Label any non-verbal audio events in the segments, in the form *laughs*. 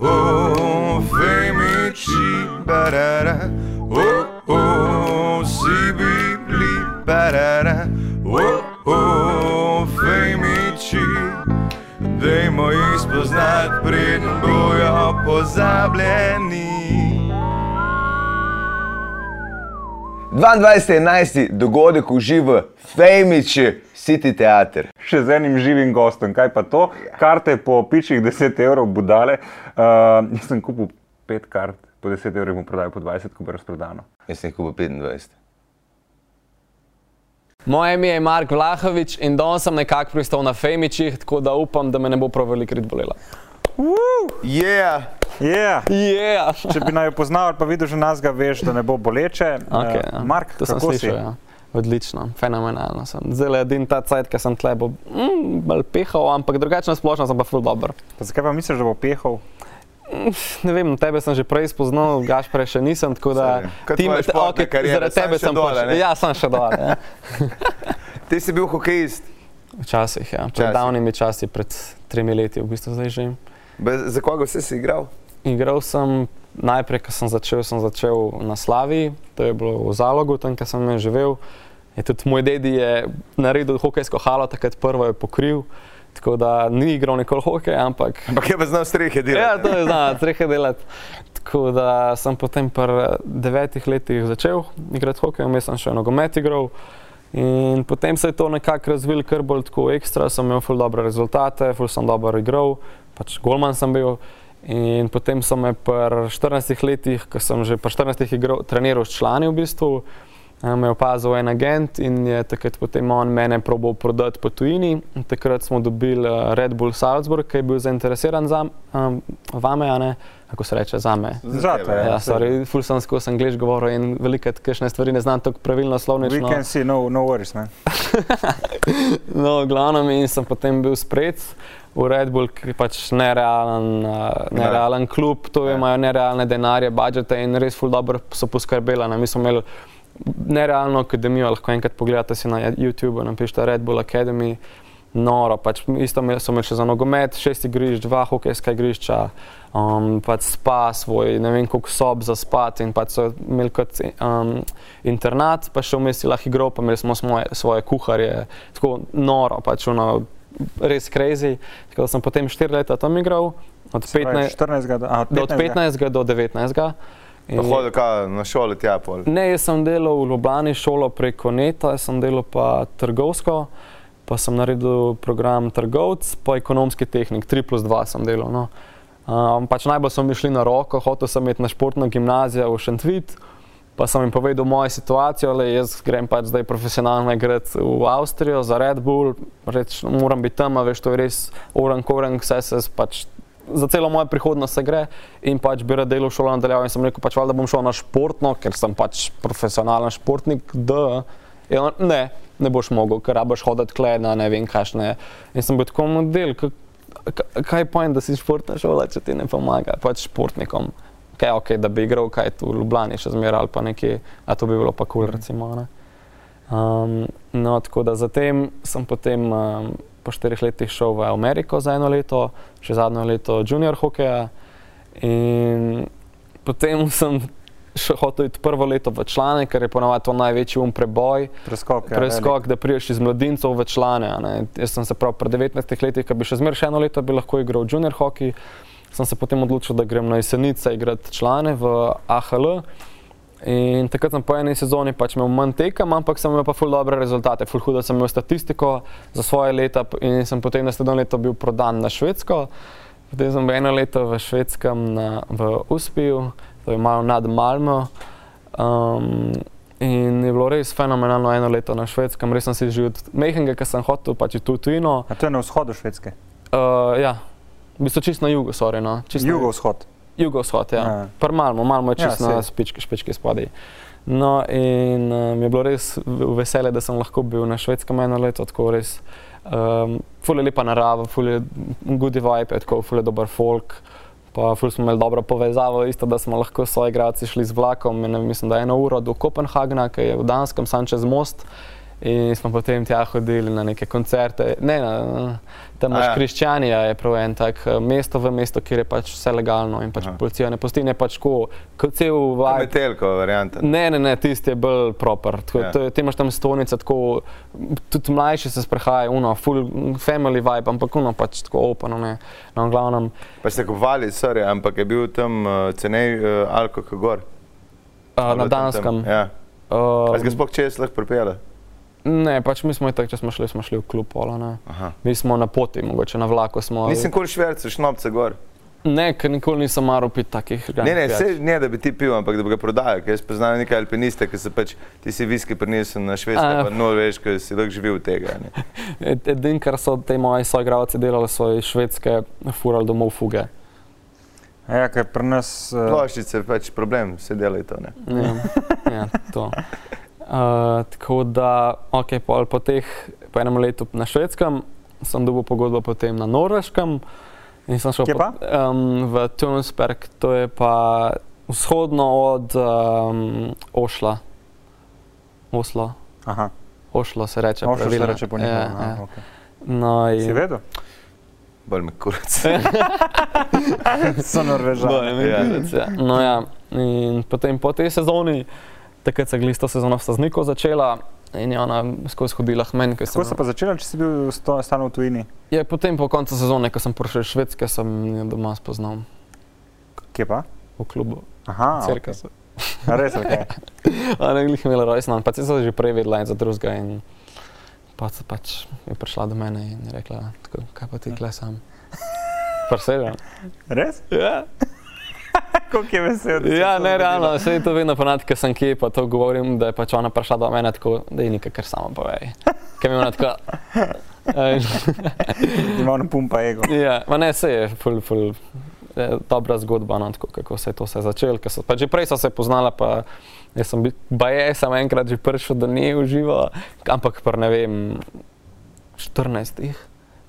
oh, femici, barara, oh, oh, si bibli, barara, oh, oh, femici. Dajmo jih spoznati, preden bojo pozabljeni. 22.11. dogodek uživa Femiči City Theater. Še z enim živim gostom, kaj pa to? Karte po pičih 10 evrov budale. Uh, jaz sem kupil 5 kart po 10 evrov in mu prodajal po 20, ko bo razprodano. Jaz sem jih kupil 25. Moje ime je Mark Vlahovič in danes sem nekako pristal na Femičih, tako da upam, da me ne bo prav veliko rit bolela. Yeah. Yeah. Yeah. Če bi naj jo poznal ali pa videl že nas, ga veš, da ne bo boleče. Okay, Eh, ja. Mark, to sem kako slišal. si? Ja. Odlično, fenomenalno sem. Zdaj le edin ta cajt, ki sem tle, bo mm, bolj pehal, ampak drugače na splošno sem pa ful dober. Pa zakaj pa misliš, da bo pehal? Ne vem, tebe sem že prej spoznal, Gašpre še nisem, tako da... Kot tvoja športna kariera, zaradi tebe sem ne? Ja, sem še dol. Ja. *laughs* Ti si bil hokejist. Včasih, ja. Pred Včasih. davnimi časi, pred tremi leti, v bistvu zdaj že. Be, za koga vse si igral? Igral sem najprej, ko sem začel, sem začel na Slavi, to je bilo v Zalogu, tam, kjer sem živel. Je tudi moj dedi je naredil hokejsko halo, takrat prvo je pokril. Tako da ni igral nikoli hokej, ampak Ampak je pa znal strehe delati. Ja, to je znano, strehe delati. Tako da sem potem pri devetih letih začel igrati hokej, vmes sem še nogomet igral. In potem se je to nekako razvilo kar bolj tako ekstra, sem imel ful dobre rezultate, ful sem dobro igral, pač golman sem bil. In potem so me pri 14 letih, ko sem že pri 14 igral, treniral s člani v bistvu, me je opazil en agent in je takrat potem on mene probal prodati po tujini. In takrat smo dobili eh, Red Bull Salzburg, ki je bil zainteresiran za um, vame, a ne, kako se reče, za me. Zate, Ja, sorry, ful sem skozi angliš govoril in veliko kakšne stvari ne znam tako pravilno We slovnično. can see, no, no worries, man. *laughs* No, v glavnem in sem potem bil sprejet v Red Bull, ki je pač nerealen, uh, nerealen klub, to Ja. imajo nerealne denarje, budžete in res ful dobro so poskrbeli. Ne. Mi smo imeli nerealno akademijo, lahko enkrat pogledate si na YouTubu, napišite Red Bull Academy. Noro, pač isto so imeli še za nogomet, šest igrišč, dva hokejska igrišča, um, pač spa svoj, ne vem koliko sob za spat in pač so imeli kot um, internat, pa še vmes si lahko igral, pa imeli smo svoje, svoje kuharje, tako noro, pač ono, res crazy. Tako da sem potem štiri leta tam igral, od Se pravi, 15, 14. do- a, od do, od 15. 15 do 19. Pa hodil ka na šolo tja pol. Ne, jaz sem delal v Ljubljani šolo preko Neta, jaz sem delal pa trgovsko, pa sem naredil program trgovc, pa ekonomski tehnik, 3 plus 2 sem delal. No. Um, pač najbolj so mi šli na roko, hotel sem iti na športno gimnazijo v Šentvit, pa sem jim povedal mojo situacijo, le jaz grem pač zdaj profesionalno igrati v Avstrijo za Red Bull, reč, moram biti tam, veš, to je res orang korang, vse se pač za celo mojo prihodnost se gre in pač bi rad delal v šolo nadaljeval in sem rekel, pač valjda bom šel na športno, ker sem pač profesionalen športnik, da je on, ne, ne boš mogel, ker rabaš hoditi kle na ne vem kašne. In sem bil tako model, kaj je pojem, da si športna šola, če ti ne pomaga, pač športnikom. Kaj je ok, da bi igral, kaj je tu v Ljubljani še zmeraj ali pa nekje, a to bi bilo pa kul, cool, recimo. Ne? Um, no, tako da zatem sem potem um, po štirih letih šel v Ameriko za eno leto, še zadnjo leto junior hokeja. In potem sem še hotel iti prvo leto v člane, ker je ponovadi to največji um preboj, Preskok. ja, preskok, da priješ iz mladincev v člane. ne. Jaz sem se prav pri 19 letih, ki bi še zmeraj še eno leto bi lahko igral junior hokej, sem se potem odločil, da grem na jesenice igrati člane v AHL. In takrat sem po eni sezoni pač imel manj tekem, ampak sem imel pa ful dobre rezultate, ful hudo sem imel statistiko za svoje leta in sem potem naslednjo leto bil prodan na Švedsko. Potem sem bil eno leto v Švedskem na, v Uspiju, to je malo nad Malmo. Um, in je bilo res fenomenalno eno leto na Švedskem, res sem si že od mehkega, ki sem hotel pač v tujino. A to je na vzhodu Švedske. Uh, ja, v bistvu čisto na jugu, sorry, no. čisto na- Jugovzhod. Jugovzhod, ja. Ja. Pr malmo, malmo je Ja, čisto ja, na špički, špički spodaj. No, in um, je bilo res v- veselje, da sem lahko bil na švedskem eno leto, tako res. Um, ful je lepa narava, ful je good vibe, je tako ful je dober folk. Pa ful smo imeli dobro povezavo, isto da smo lahko s svoji igralci šli z vlakom, in, mislim, da eno uro do Kopenhagna, ki je v Danskem, sam čez most. In smo potem tja hodili na neke koncerte. Ne, na, tam imaš ja. Kriščanija, je prav en tak eh, mesto v mesto, kjer je pač vse legalno in pač Aha. policija ne pusti, ne pač ko, kot cel vibe. Metelko varianta. Ne, ne, ne, tisti je bolj proper. Tako, Ja. ja. Ti imaš tam stolnice, tako tudi mlajši se sprehajajo, uno, full family vibe, ampak uno pač tako open, ne. No, glavnem, Pa ste kupovali, sorry, ampak je bil tam uh, cenej uh, alkohol gor. uh, na Ali tam- Danskem. Ja. A si ga sploh čez lahko pripele? Ne, pač mi smo tako, če smo šli, smo šli v klub, pola. Mi smo na poti, mogoče na vlaku smo. Nisem kol švercev, šnopce gor. Ne, ker nikoli nisem maral piti takih Ne, ne, pijač. se, ne, da bi ti pil, ampak da bi ga prodajal. Jaz poznam nekaj alpiniste, ki se pač, ti si viski prinesel na švedsko, A. pa norveško, si lahko živel tega. Ne. *laughs* Ed- Edino, kar so te moji soigralci delali, so iz švedske furali domov fuge. Ja, ker pri nas. Uh, Ploščice, pač problem, vse delajo to. Ne. Ja, ja, to. *laughs* Uh, tako da, ok, pol po teh, po enem letu na švedskem, sem dobil pogodbo potem na norveškem. In sem šel pa? um, v Tunsberg, to je pa vzhodno od um, Ošla. Oslo. aha, Ošlo se reče. Ošlo se pravilno. reče po njihovem. Ja, ja. okej. No, Si in, vedel? Bolj me kurac. *laughs* So Norvežani. Ja. ja. No, ja. In potem po tej sezoni, takrat se je glisto sezono v Stazniku začela in je ona skozi hodila k meni. ker sem- Kako se pa začela, če si bil stalno v tujini? Je potem po koncu sezone, ko sem prišel iz Švedske, sem jo doma spoznal Kje pa? v klubu. Aha, Cerka okay. se. Res, okay. A ne glih imela rojstni dan, pa se že prej vedela en za drugega in pa se pač je prišla do mene in je rekla, tako, kaj pa ti kle sam. Presežem. Res? Ja. *laughs* Kako je vesel. da se je Ja, ne, realno, vse je to vedno ponad, ker sem kje, pa to govorim, da je pač ona prišla do mene tako, da je nekaj, kar sama povej. Ker mi je ona tako... *laughs* *laughs* Ima on pumpa ego. Ja, ma ne, se je ful, ful, eh, dobra zgodba, no, tako, kako se je to vse začelo. ker so- Pa že prej so se poznala, pa jaz sem bil, baje, sem enkrat že prišel nje v živo, ampak pa ne vem, 14. V,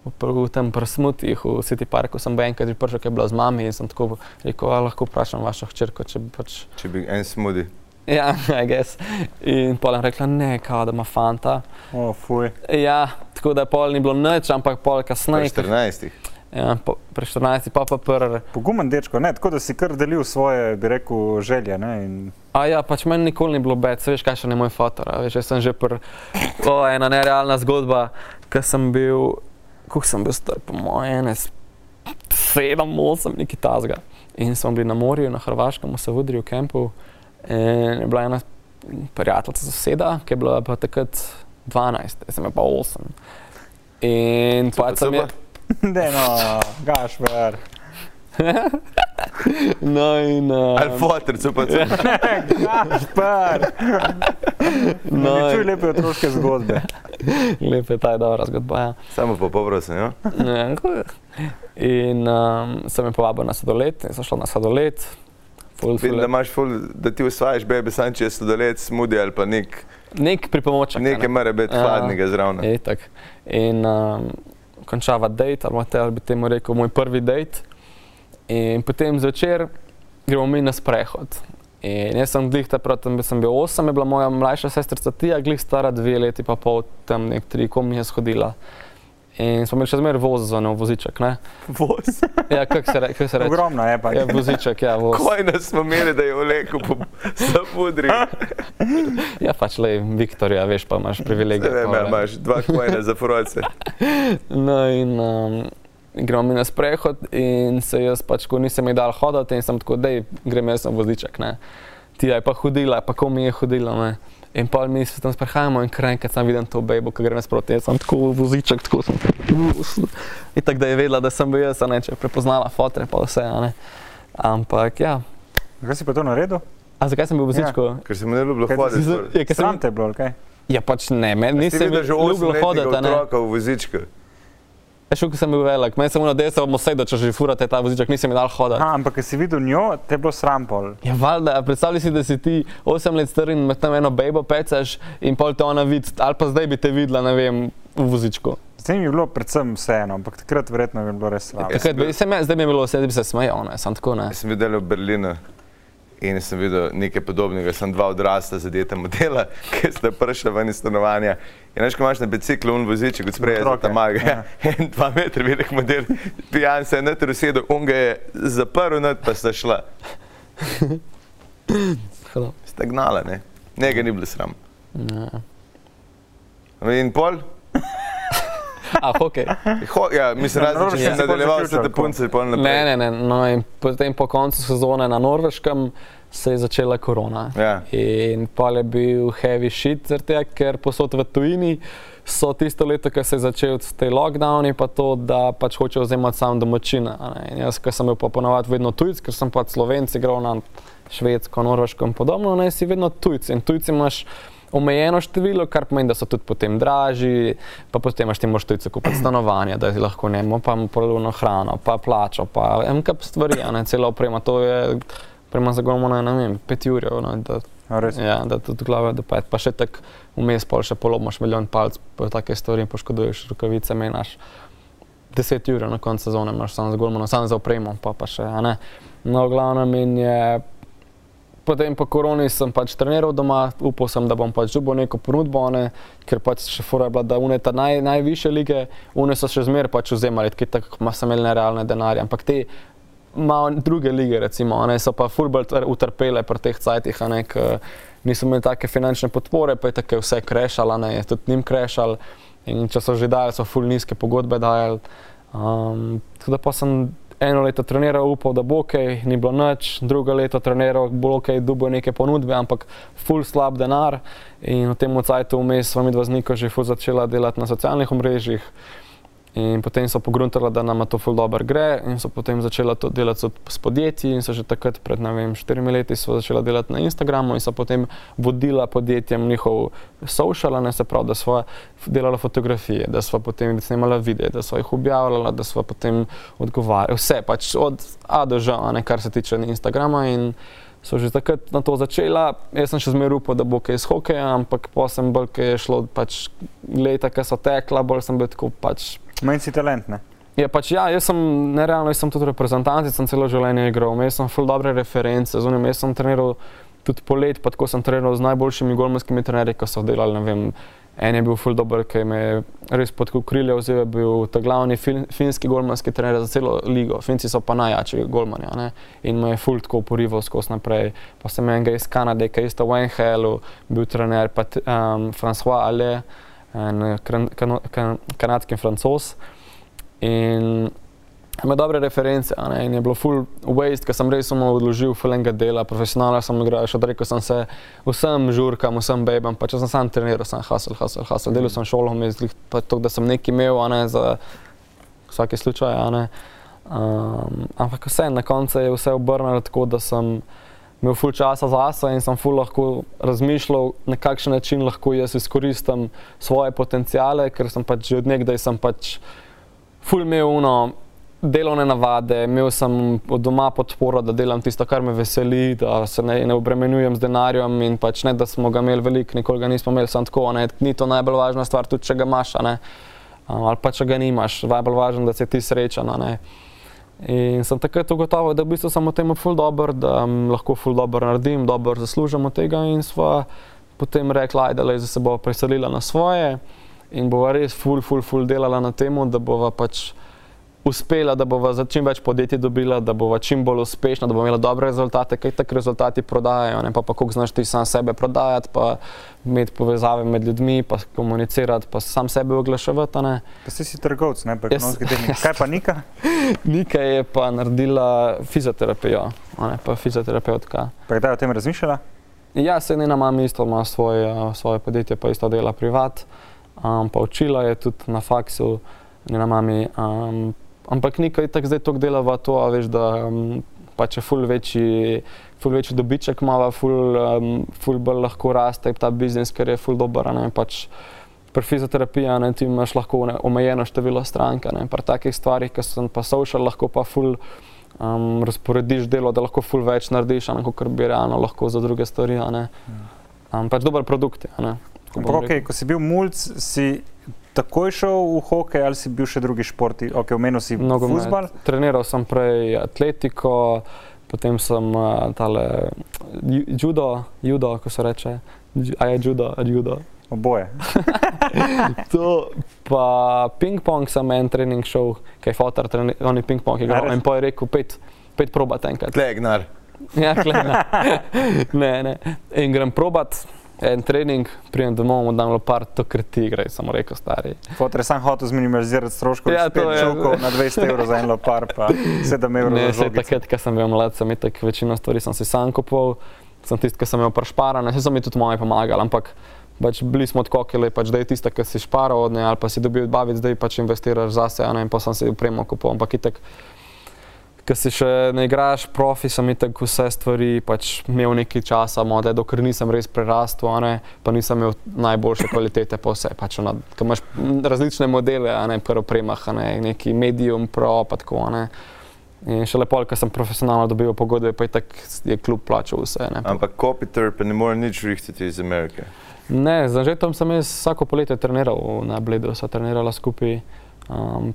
v tem prsmutih v City Parku sem bil enkrat že prišel, ker je bila z mami in sem tako rekel, "A lahko vprašam vašo hčerko, če bi pač Če bi en smudi. Ja, *laughs* I guess. In pol je rekla, ne, kao, da ima fanta. O, fuj. Ja, tako da pol ni bilo nič, ampak pol Pri kasneje. 14. Ja, po, pri 14, pa pa prvi. Pogumen dečko, ne, tako da si kar delil svoje, bi rekel, želje. Ne, in... A ja, pač meni nikoli ni bilo bed, veš, kaj še ne moj fotor. a Veš, jaz sem že pr... O, ena nerealna zgodba, ker sem bil, koliko sem bil star, po mojem, ene sedem, osem, neki tazga. In smo bili na morju, na Hrvaškem, v Savudriju, v kampu. In je bila ena prijateljica soseda, ki je bila pa takrat 12, jaz sem pa 8. In pač sem je, super. *laughs* Ne, no, gašver. *laughs* no in... Uh, Ali fotor, super, super. Gašper. no, No, čuj in, lepe otroške zgodbe. *laughs* lep je ta dobra zgodba, ja. Samo po povrosen, jo? Ja, In um, sem jih povabil na sladoled, in sem šel na sladoled. Ful, Vidim, da imaš ful, da ti usvajaš bebe, sam če je sladoled, smudi ali pa nek, nek pripomoček. nekaj mora biti Ja. hladnega zraven. Je tak. In um, končava dejt, ali te, ali bi temu rekel, moj prvi dejt. In potem zvečer gremo mi na sprehod. In jaz sem glih takrat, tam sem bil osem, je bila moja mlajša sestrica Tija, glih stara dve leti pa pol, tam nek tri, ko mi je shodila. In smo imeli še zmeraj voz za nov voziček, ne? Voz. *laughs* Ja, kako se, re, kak se reče? Ogromno je pa. Ja, voziček, ja, voz. Kaj nas smo imeli, da je vlekel po zapudri? *laughs* Ja, pač le, Viktorja, veš, pa imaš Ne privilegije. pa, ali imaš dva kojna za froce. *laughs* No, in um, gremo mi na sprehod, in se jaz pač, ko nisem imel dal hoditi, in sem tako, da grem jaz na voziček. Ne. Ti je pa hodila, pa ko mi je hodila. Ne. In pa mi se tam sprehajamo in kraj, kad sem videl to bebo, ki gre nasproti, jaz sem tako voziček, tako sem. In tako da je vedela, da sem bil jaz, a ne, če je prepoznala fotre, pa vse. a ne. Ampak ja. Kaj si pa to naredil? A zakaj sem bil v vozičku? Ker se mu ne ljubilo Kaj hoditi. si- skoraj. Ja, ker sem- Sram te je bilo, ali kaj? Ja, pač ne, meni Ti nisem videl že ljubilo 8 hoditi, a ne. otroka v vozičku. Ko sem bil velik, meni se mu nadejal, da bomo sedeli, če že furate ta voziček, nisem imel dal hoditi. Aha, ampak ko si videl njo, te je bilo sram pol. Ja, valjda, predstavljaj si, da si ti 8 let star in med tam eno bejbo pecaš in pol te ona vidi, ali pa zdaj bi te videla, ne vem, v vozičku. Zdaj mi je bilo predvsem vseeno, ampak takrat verjetno je bilo res sem Takrat, bil- zdaj bi mi bilo vse, da bi se smejal, ne, sem tako ne. Jaz sem videl v Berlinu In sem videl nekaj podobnega, sem dva odrasla zadeta modela, *laughs* ki sta prišla ven iz stanovanja. In veš, ko imaš na biciklu un vozič, kot sprej, Otroke, ta maga, ja. *laughs* en dva metra velik model, pijan se je noter usedel, un ga je zaprl, not pa sta šla. Hvala. Sta gnala, ne? Njega ni bilo sram. Ja. In pol? A, hokej. Ho, ja, mislim, razen če si nadaljeval vse te punce, pol naprej. Ne, ne, ne. No, in potem po koncu sezone na Norveškem se je začela korona. Ja. In pa je bil heavy shit, tega, ker posod v tujini so tisto leto, ko se je začel te lockdowni, pa to, da pač hoče vzemati sam domačina. a ne. In jaz, ki sem bil pa ponovadi vedno tujc, ker sem pač slovenc, igral na švedsko, norveško in podobno, ne si vedno tujc. In tujci imaš omejeno število, kar pomeni, da so tudi potem dražji, pa potem imaš ti moš tujce kupiti *clears throat* stanovanje, da si lahko ne, pa polovno hrano, pa plačo, pa en kup stvari, a ne cela oprema, to je prema za golmona, ne vem, pet jurjev, no, da res? Ja, da tudi glave do pet, pa še tako vmes, pol še polomaš milijon palc, pa take stvari poškoduješ rokavice, menaš. 10 ur na koncu sezone imaš samo za golmano, samo za opremo, pa, pa še, a ne. No, v glavnem in je, potem po koroni sem pač treniral doma, upal sem, da bom pač dobil neko ponudbo, ne, ker pač še fura je bila, da une ta naj, najviše lige, une so še zmeraj pač vzemali, ker tako ma so imeli nerealne denarje, ampak te malo druge lige, recimo, ne, so pa tr- utrpele pri teh cajtih, ne, ker niso imeli take finančne podpore, pa je tako vse krešalo, ne, je tudi njim krešal in če so že dajali, so ful nizke pogodbe dajali. Um, tako da pa sem eno leto treniral, upal, da bo ok, ni bilo nič, drugo leto treniral, bo ok, dubo neke ponudbe, ampak ful slab denar in v tem cajtu vmes sva mi dva z Niko že ful začela delati na socialnih omrežjih. In potem so pogruntali, da nam to ful dobro gre, in so potem začela to delati s podjetji. In so že takrat, pred vem, štirimi leti, začela delati na Instagramu in so potem vodila podjetjem njihov social, ne se pravi, da so delala fotografije, da so potem snemala videe, da so jih objavljala, da so potem odgovarjali. Vse, pač od A do Ž, ne kar se tiče Instagrama. In so že takrat na to začela. Jaz sem še zmeraj upal, da bo kaj iz hokeja, ampak pa sem bolj, ker je šlo pač leta, ki so tekla, bolj sem bil tako pač. Manj si talent, ne? Ja, pač ja, jaz sem nerealno, jaz sem tudi reprezentant, sem celo življenje igral, imel sem ful dobre reference, zunim, jaz sem treniral tudi polet, pa tako sem treniral z najboljšimi golmanskimi trenerji, ki so delali, ne vem, en je bil ful dober, ki me je res pod krilje vzel, je bil ta glavni fin, finski golmanski trener za celo ligo, Finci so pa najjači golmani, a ne, in me je ful tako porival skozi naprej, pa sem enega iz Kanade, ki je isto v NHL-u bil trener, pa um, François Allais, en kan, kan, kan, kanadski francos. In ima dobre reference, ne, in je bilo full waste, ker sem res samo odložil fulenga dela, profesionalno sem igral, še odrekel sem se vsem žurkam, vsem bebam, pa če sem sam treniral, sem hasel, hasel, hasel, delal sem šolo, mislim, pa to, da sem nekaj imel, a ne, za vsake slučaj, a ne. Um, ampak vse, na koncu je vse obrnilo tako, da sem imel ful časa zase in sem ful lahko razmišljal, na kakšen način lahko jaz izkoristim svoje potencijale, ker sem pač že od nekdaj sem pač ful imel uno delovne navade, imel sem od doma podporo, da delam tisto, kar me veseli, da se ne, ne obremenjujem z denarjem in pač ne, da smo ga imeli veliko, nikoli ga nismo imeli, samo tako, ne, ni to najbolj važna stvar, tudi če ga imaš, A, ali pa če ga nimaš, najbolj važno, da si ti srečen, ne. In sem takrat ugotovil, da v bistvu sem v tem ful dober, da um, lahko ful dobro naredim, dobro zaslužim od tega in sva potem rekla, da se bo preselila na svoje. In bova res ful, ful, ful delala na tem, da bova pač uspela, da bova za čim več podjetij dobila, da bova čim bolj uspešna, da bomo imela dobre rezultate, kaj tako rezultati prodajajo, ne pa, pa koliko znaš ti sam sebe prodajati, pa imeti povezave med ljudmi, pa komunicirati, pa sam sebe oglaševati. ne. Pa si si trgovec, ne pa ekonomski tehnik. Kaj pa Nika? *laughs* Nika je pa naredila fizioterapijo, a ne pa fizioterapeutka. Pa kdaj o tem razmišljala? Ja, se njena mama isto ima svoje, svoje podjetje, pa isto dela privat, um, pa učila je tudi na faksu, njena mami. Um, ampak Nika je tako zdaj toliko dela v to, a veš, da um, pač je ful večji, ful večji dobiček, ima ful, um, ful bolj lahko raste ta biznis, ker je ful dober, ne pač. Pri fizioterapiji ne, ti imaš lahko ne, omejeno število strank, ne, pri takih stvarih, ki so pa social, lahko pa ful um, razporediš delo, da lahko ful več narediš, ne, kot bi realno lahko za druge stvari. ne. Um, pač dober produkt je. ne, Ampak, okay, ko si bil mulj, si takoj šel v hokej ali si bil še drugi športi? Okay, omenil si Nogomet. futbal. Treniral sem prej atletiko, potem sem uh, tale ju- judo, judo, ko se reče, a je judo, judo. Oboje. *laughs* To, pa ping-pong sem en trening šel, kaj je fotor, treni- on je ping-pong igral res? in pa je rekel, pet, pet probat enkrat. Tlegnar. Ja, kle, ne. *laughs* ne, ne. In grem probat en trening, pridem domov, mu dam par to, ker ti igraš, samo rekel stari. Fotor je sam hotel zminimalizirati stroške, Ja, ja, to je. je. na 200 evrov za en lopar, pa 7 evrov Ne, se takrat, ko sem bil mlad, sem itak večino stvari sem si sam kupil, sem tisti, ki sem imel prešparane, vse so mi tudi moje pomagali, ampak pač bili smo odkokili, pač da je tista, ki si šparal od nje ali pa si dobil bavic, zdaj pač investiraš zase, a ne, in pa sem si upremo kupil, ampak itak, Ker si še ne igraš profi, sem itak vse stvari pač imel nekaj časa, mode, dokler nisem res prerastel, ne, pa nisem imel najboljše kvalitete pa vse. Pač ona, ko imaš različne modele, a ne, pri opremah, a ne, neki medium, pro, pa tako, ne. In še lepo, ker sem profesionalno dobil pogodbe, pa je tak je klub plačal vse. Ne, Ampak Kopitar pa ne more nič rihtati iz Amerike. ne z Anžetom sem jaz vsako poletje treniral na Bledu, sva trenirala skupaj. Um,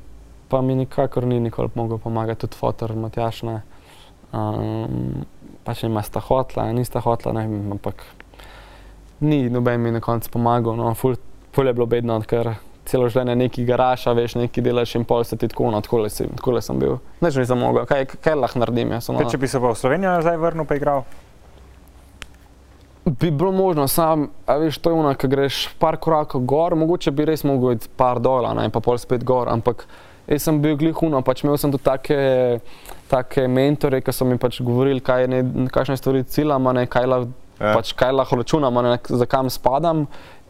pa mi nikakor ni nikoli mogel pomagati, tudi fotor Matjaš. Ne. Um, pač nima sta hotla, nista hotla, ne vem, ampak ni noben mi na koncu pomagal. No, ful, ful je bilo bedno, ker celo življenje neki garaša, veš, neki delaš in pol se ti tako, no, tako le sem, tako le sem bil. Neč nisem mogel, kaj, kaj lahko naredim, jaz sem. Kaj, če bi se pa v Slovenijo nazaj vrnil, pa igral? Bi bilo možno, sam, a veš, to je ono, ko greš par korakov gor, mogoče bi res mogel iti par dol, ne pa pol spet gor, ampak jaz sem bil glihuno, pač imel sem tudi take, take mentore, ki so mi pač govorili, kaj ne, kakšne stvari ciljam, a ne, kaj lahko Ja. pač kaj lahko računam, a ne, za kam spadam.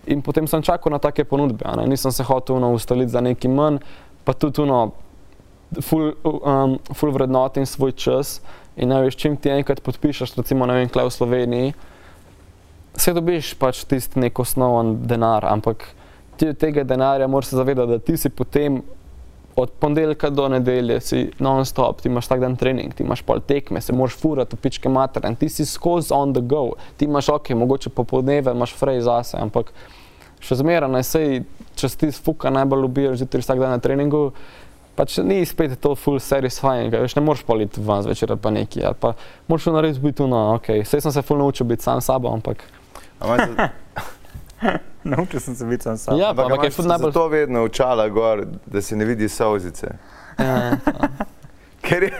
In potem sem čakal na take ponudbe, ne, nisem se hotel no, ustaliti za neki manj, pa tudi no, ful, um, ful vrednotim svoj čas. In ne veš, čim ti enkrat podpišeš, recimo, ne vem, kle v Sloveniji, se dobiš pač tisti nek osnoven denar, ampak ti od tega denarja moraš se zavedati, da ti si potem od ponedeljka do nedelje si non-stop, ti imaš vsak dan trening, ti imaš pol tekme, se moraš furati pičke matere ti si skozi on the go. Ti imaš ok, mogoče popoldneve imaš frej zase, ampak še zmeraj naj sej, če si ti fuka najbolj ljubiš, zjutraj vsak dan na treningu, pač ni spet to full satisfying, veš, ne moreš politi van zvečer pa neki, ali pa moraš narediti biti no, ok, sej sem se full naučil biti sam s sabo, ampak *laughs* *laughs* Naučil sem se biti sam sam. Ja, pa, Ampak ampak je ful najbolj... zato vedno očala gor, da se ne vidi solzice. Ja, *laughs* Ker je,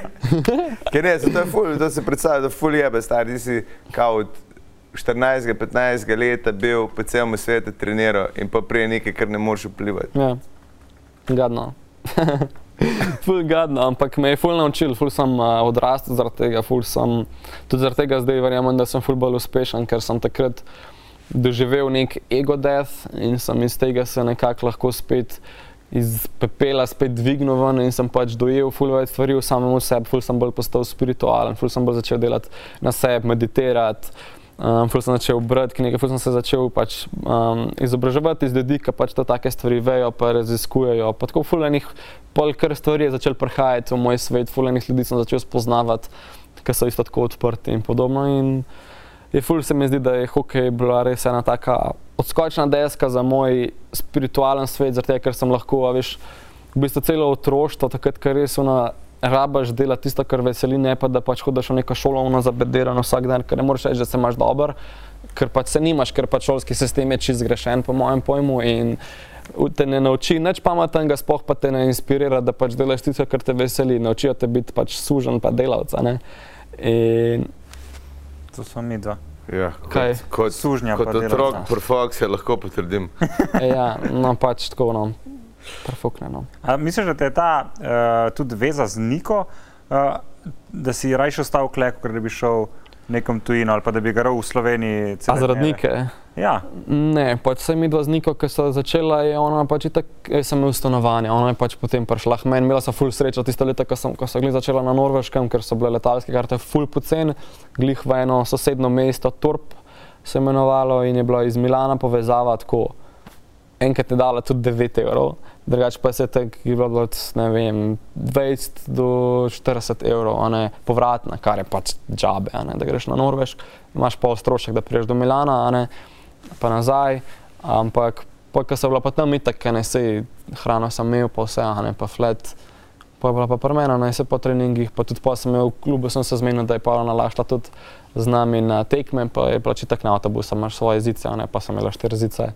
ker je, zato je ful, to se predstavlja, da ful jebe, stari ti si kao od 14-15 leta bil po celem svetu treniral in pa prije nekaj, kar ne moreš vplivati. ja. gadno. *laughs* ful gadno, ampak me je ful naučil, ful sem uh, odrastel zaradi tega, ful sem, tudi zaradi tega zdaj verjamem, da sem ful bolj uspešen, ker sem takrat doživel nek ego death in sem iz tega se nekako lahko spet iz pepela spet dvignil ven in sem pač dojel ful več stvari v samem sebi, ful sem bolj postal spiritualen, ful sem bolj začel delati na sebi, meditirati. Um, ful sem začel brati knjige, ful sem se začel pač, um, izobraževati iz ljudi, ki pač to take stvari vejo, pa raziskujejo. Pa tako fulanih, pol kar stvari je začel prihajati v moj svet, fulanih ljudi sem začel spoznavati, ki so isto tako odprti in podobno. In je ful se mi zdi, da je hokej bila res ena taka odskočna deska za moj spiritualen svet, tega, ker sem lahko, veš, v bistvu celo otroštvo, takrat, ker res ona rabaš delati tisto, kar veseli, ne pa da pač hodiš v neko šolo, ono zabedirano vsak dan, ker ne moreš reči, da se imaš dober, ker pač se nimaš, ker pač šolski sistem je čist zgrešen, po mojem pojmu. In te ne nauči nič pametnega, sploh pa te ne inspirira, da pač delaš tisto, kar te veseli, naučijo te biti pač sužen, pa delavca. Ne? In To smo mi dva. Ja, Kaj? kot, kot, Sužnja kot otrok pri Foxu lahko potrdim. e, ja, no pač tako, no, prefukne. No. A misliš, da te je ta uh, tudi veza z Niko, uh, da si rajši ostal v kleku, ker bi šel nekom tujino ali pa da bi garal v Sloveniji? A zaradi nike? Ja, Ne, pač se mi dva z Niko, ki so začela, je ona pač itak, jaz sem imel stanovanje, ona je pač potem prišla k meni, imela sem ful srečo tiste leta, ko, sem, ko so glih začela na Norveškem, ker so bile letalske karte ful pocen, glih v eno sosedno mesto, Torp se imenovalo in je bila iz Milana povezava tako, enkrat je dala tudi 9 evrov, drugače pa se je tako, je bilo od, ne vem, 20 do 40 evrov, ne, povratna, kar je pač džabe, ne, da greš na Norvešk, imaš pol strošek, da priješ do Milana, ne, pa nazaj, ampak pa, ko sem bila pa tam itak, ne sej, hrano sem imel, pa vse, a ne, pa flet, Pa je bila pa premena, naj se po treningih, pa tudi pa sem imel v klubu, sem se zmenil, da je pa ona lašla tudi z nami na tekme, pa je pač tak na avtobusu, imaš svoje zice, a ne, pa sem imela štiri zice.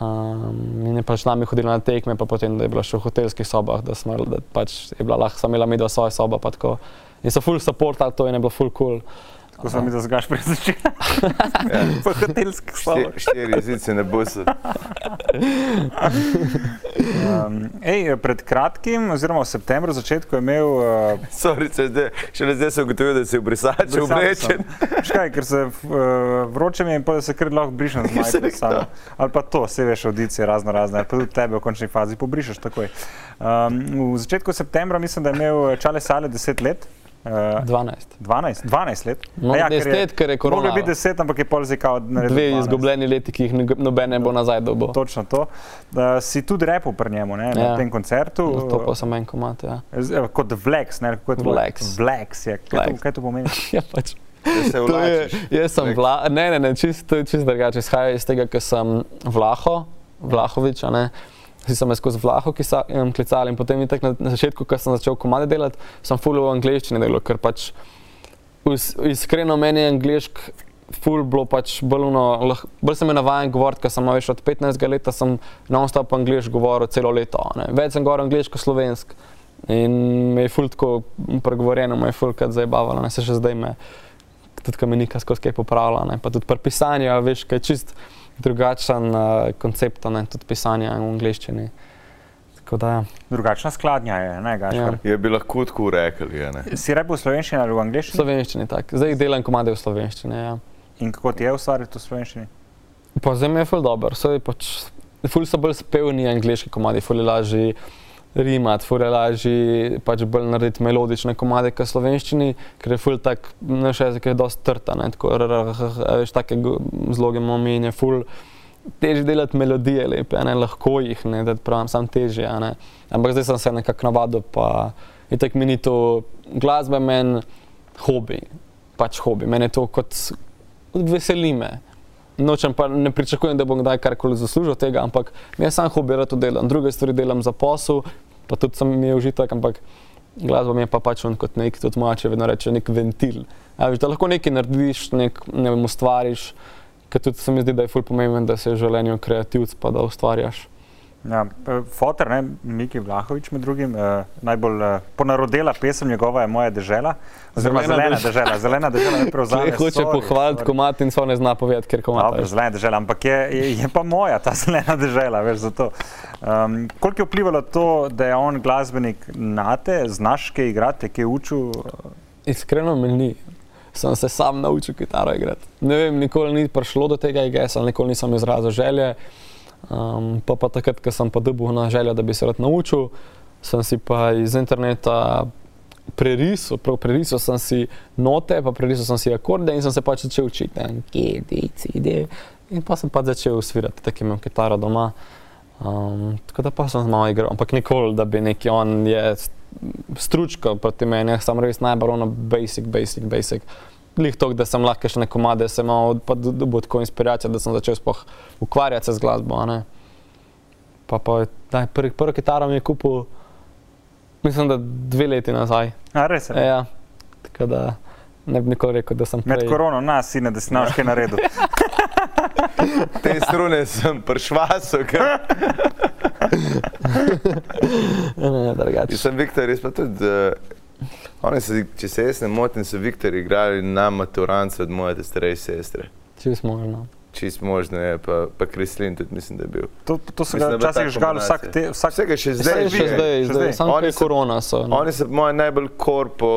Um, in je pač z nami hodila na tekme, pa potem, da je bila še v hotelskih sobah, da, smo, da pač je bila lahko, sem imela mi do svoje sobe, pa tako. In so full support, to in je bilo full cool. Ko sem videl, da zgaš pred začetkom. Po hotelskih sobah. štiri jezice na busu. Um, ej, pred kratkim, oziroma v septembru, začetku je imel uh, Sorry, če zdaj, šele zdaj sem ugotovil, da si v brisaču oblečen. Škaj, ker se uh, vroče mi je in pa da se kar lahko brišem z *laughs* Seveda. samo. Ali pa to, vse veš, audicije razno razne, ali pa tudi tebe v končni fazi pobrišeš takoj. Um, v začetku septembra mislim, da je imel Čale Sale 10 let. Uh, 12. 12, 12 let. No, ja, 10, ker je korona. Mogoče biti 10, ampak je pol zdaj kao naredil. Dve 12. izgubljeni leti, ki jih noben ne bo nazaj dobil. Točno to. Uh, si tudi repel pri njemu ne, na Ja. tem koncertu. To pa sem en komat, ja. Z- eh, Kot Vlex, ne, kot Vlex. Vlex je. Kaj, to, Vlex. kaj to pomeni? *laughs* ja pač. Se To je, vlačiš. jaz sem vla, ne, ne, ne, čist, to je čist drugače. Izhaja iz tega, ker sem Vlaho, Vlahovič, a ne. Vsi so me skozi Vlaho kisa- em, klicali in potem itak na, na začetku, ko sem začel komade delati, sem full v angleščini delal, ker pač us- iskreno meni je anglišk ful bilo pač lah, bolj sem je navajen govoriti, ker sem veš, od 15 let sem non-stop angliš govoril celo leto. Ne. Več sem govoril angliško, slovensk. In me je ful tako pregovorjeno, me je ful kad zabavalo, ne se še zdaj me, tudi kamenika skozi kaj popravlja, ne. pa tudi pri pisanju, veš, kaj čist drugačen uh, koncept, ne, tudi pisanje v angliščini. Tako da, ja. Drugačna skladnja je, ne, Gašpar. Je bi lahko tako rekli. Ja, ne. Si repel v slovenščini ali v v angliščini? slovenščini tak. Zdaj delam komade v slovenščini, ja. In kako ti je ustvariti v slovenščini? Pa zdaj mi je ful dobro, saj pač, ful so bolj spevni angliški komadi, ful je lažje rimati, lažje pač bolj narediti melodične komade, kot slovenščini, ker je ful tak, naš jezik je dosti trta, ne, tako, r, r, h, h, veš, take go- zloge imamo in je ful težje delati melodije lepe, a ne, lahko jih, ne, da pravim, sam težje, a ne. Ampak zdaj sem se nekako navadil, pa in tako mi ni to, glasba je meni hobi, hobi, meni je to kot, veseli me. Nočem pa ne pričakujem, da bom kdaj karkoli zaslužil tega, ampak jaz sam hobi rado delam, druge stvari delam za posel, pa tudi sem mi je užitek, ampak glasba mi je pa pač on kot nek, tudi moja če vedno reče, nek ventil. A, veš, da lahko nekaj narediš, nek, ne vem, ustvariš, ker tudi se mi zdi, da je ful pomemben, da si v življenju kreativc, pa da ustvarjaš. Ja, eh, Foter, ne, Miki Vlahovič med drugim, eh, najbolj eh, ponarodela pesem njegova je Moja dežela, oziroma Zelena Zelena dež- dežela, Zelena dežela je prevzela. Če hoče pohvaliti komat in so ne zna povedati, ker komat. Dobro, zelena dežela, ampak je, je, je pa moja ta *laughs* zelena dežela, veš za to. Um, koliko je vplivalo to, da je on glasbenik na te, znaš kaj igrati, kaj učil? Iskreno mi ni. Sem se sam naučil kitaro igrati. Ne vem, nikoli ni prišlo do tega igesa, nikoli nisem izrazil želje. Um, pa, pa takrat, ko sem pa dobil na željo, da bi se rad naučil, sem si pa iz interneta prerisal, prav prerisal sem si note, pa prerisal sem si akorde in sem se pač začel učiti. ne, G, D, C, D. In pa sem pa začel svirati, tako imam kitaro doma. Um, tako da pa sem malo igral, ampak nikoli, da bi neki on je stručka proti meni, jaz sem res najbolj ono basic, basic, basic. Lih to, da sem lahko še neko komade, sem imel pa dobil tako inspiracijo, da sem začel sploh ukvarjati se z glasbo. a ne. Pa pa je- daj, prvi, prvi kitaro mi je kupil, mislim, da dve leti nazaj. A, res je. E, ja. Tako da ne bi nikoli rekel, da sem Med prej. korono, nas, sine, da si znaš kaj naredil. *laughs* Te strune sem pršvasil. *laughs* Ne, ne, drugače. Jaz sem Viktor, jaz pa tudi. Uh, oni so, če se jaz ne motim, so Viktor igrali na maturance od moje starejše sestre. Čist možno. Čist možno je, pa, pa Krislin tudi mislim, da je bil. To, to so Mislim, ga včasih žgali vsak, te, vsak Vsega še zdaj, Zdaj, še je. zdaj, še zdaj, samo Oni so- korona. So, no. Oni so moji najbolj korpo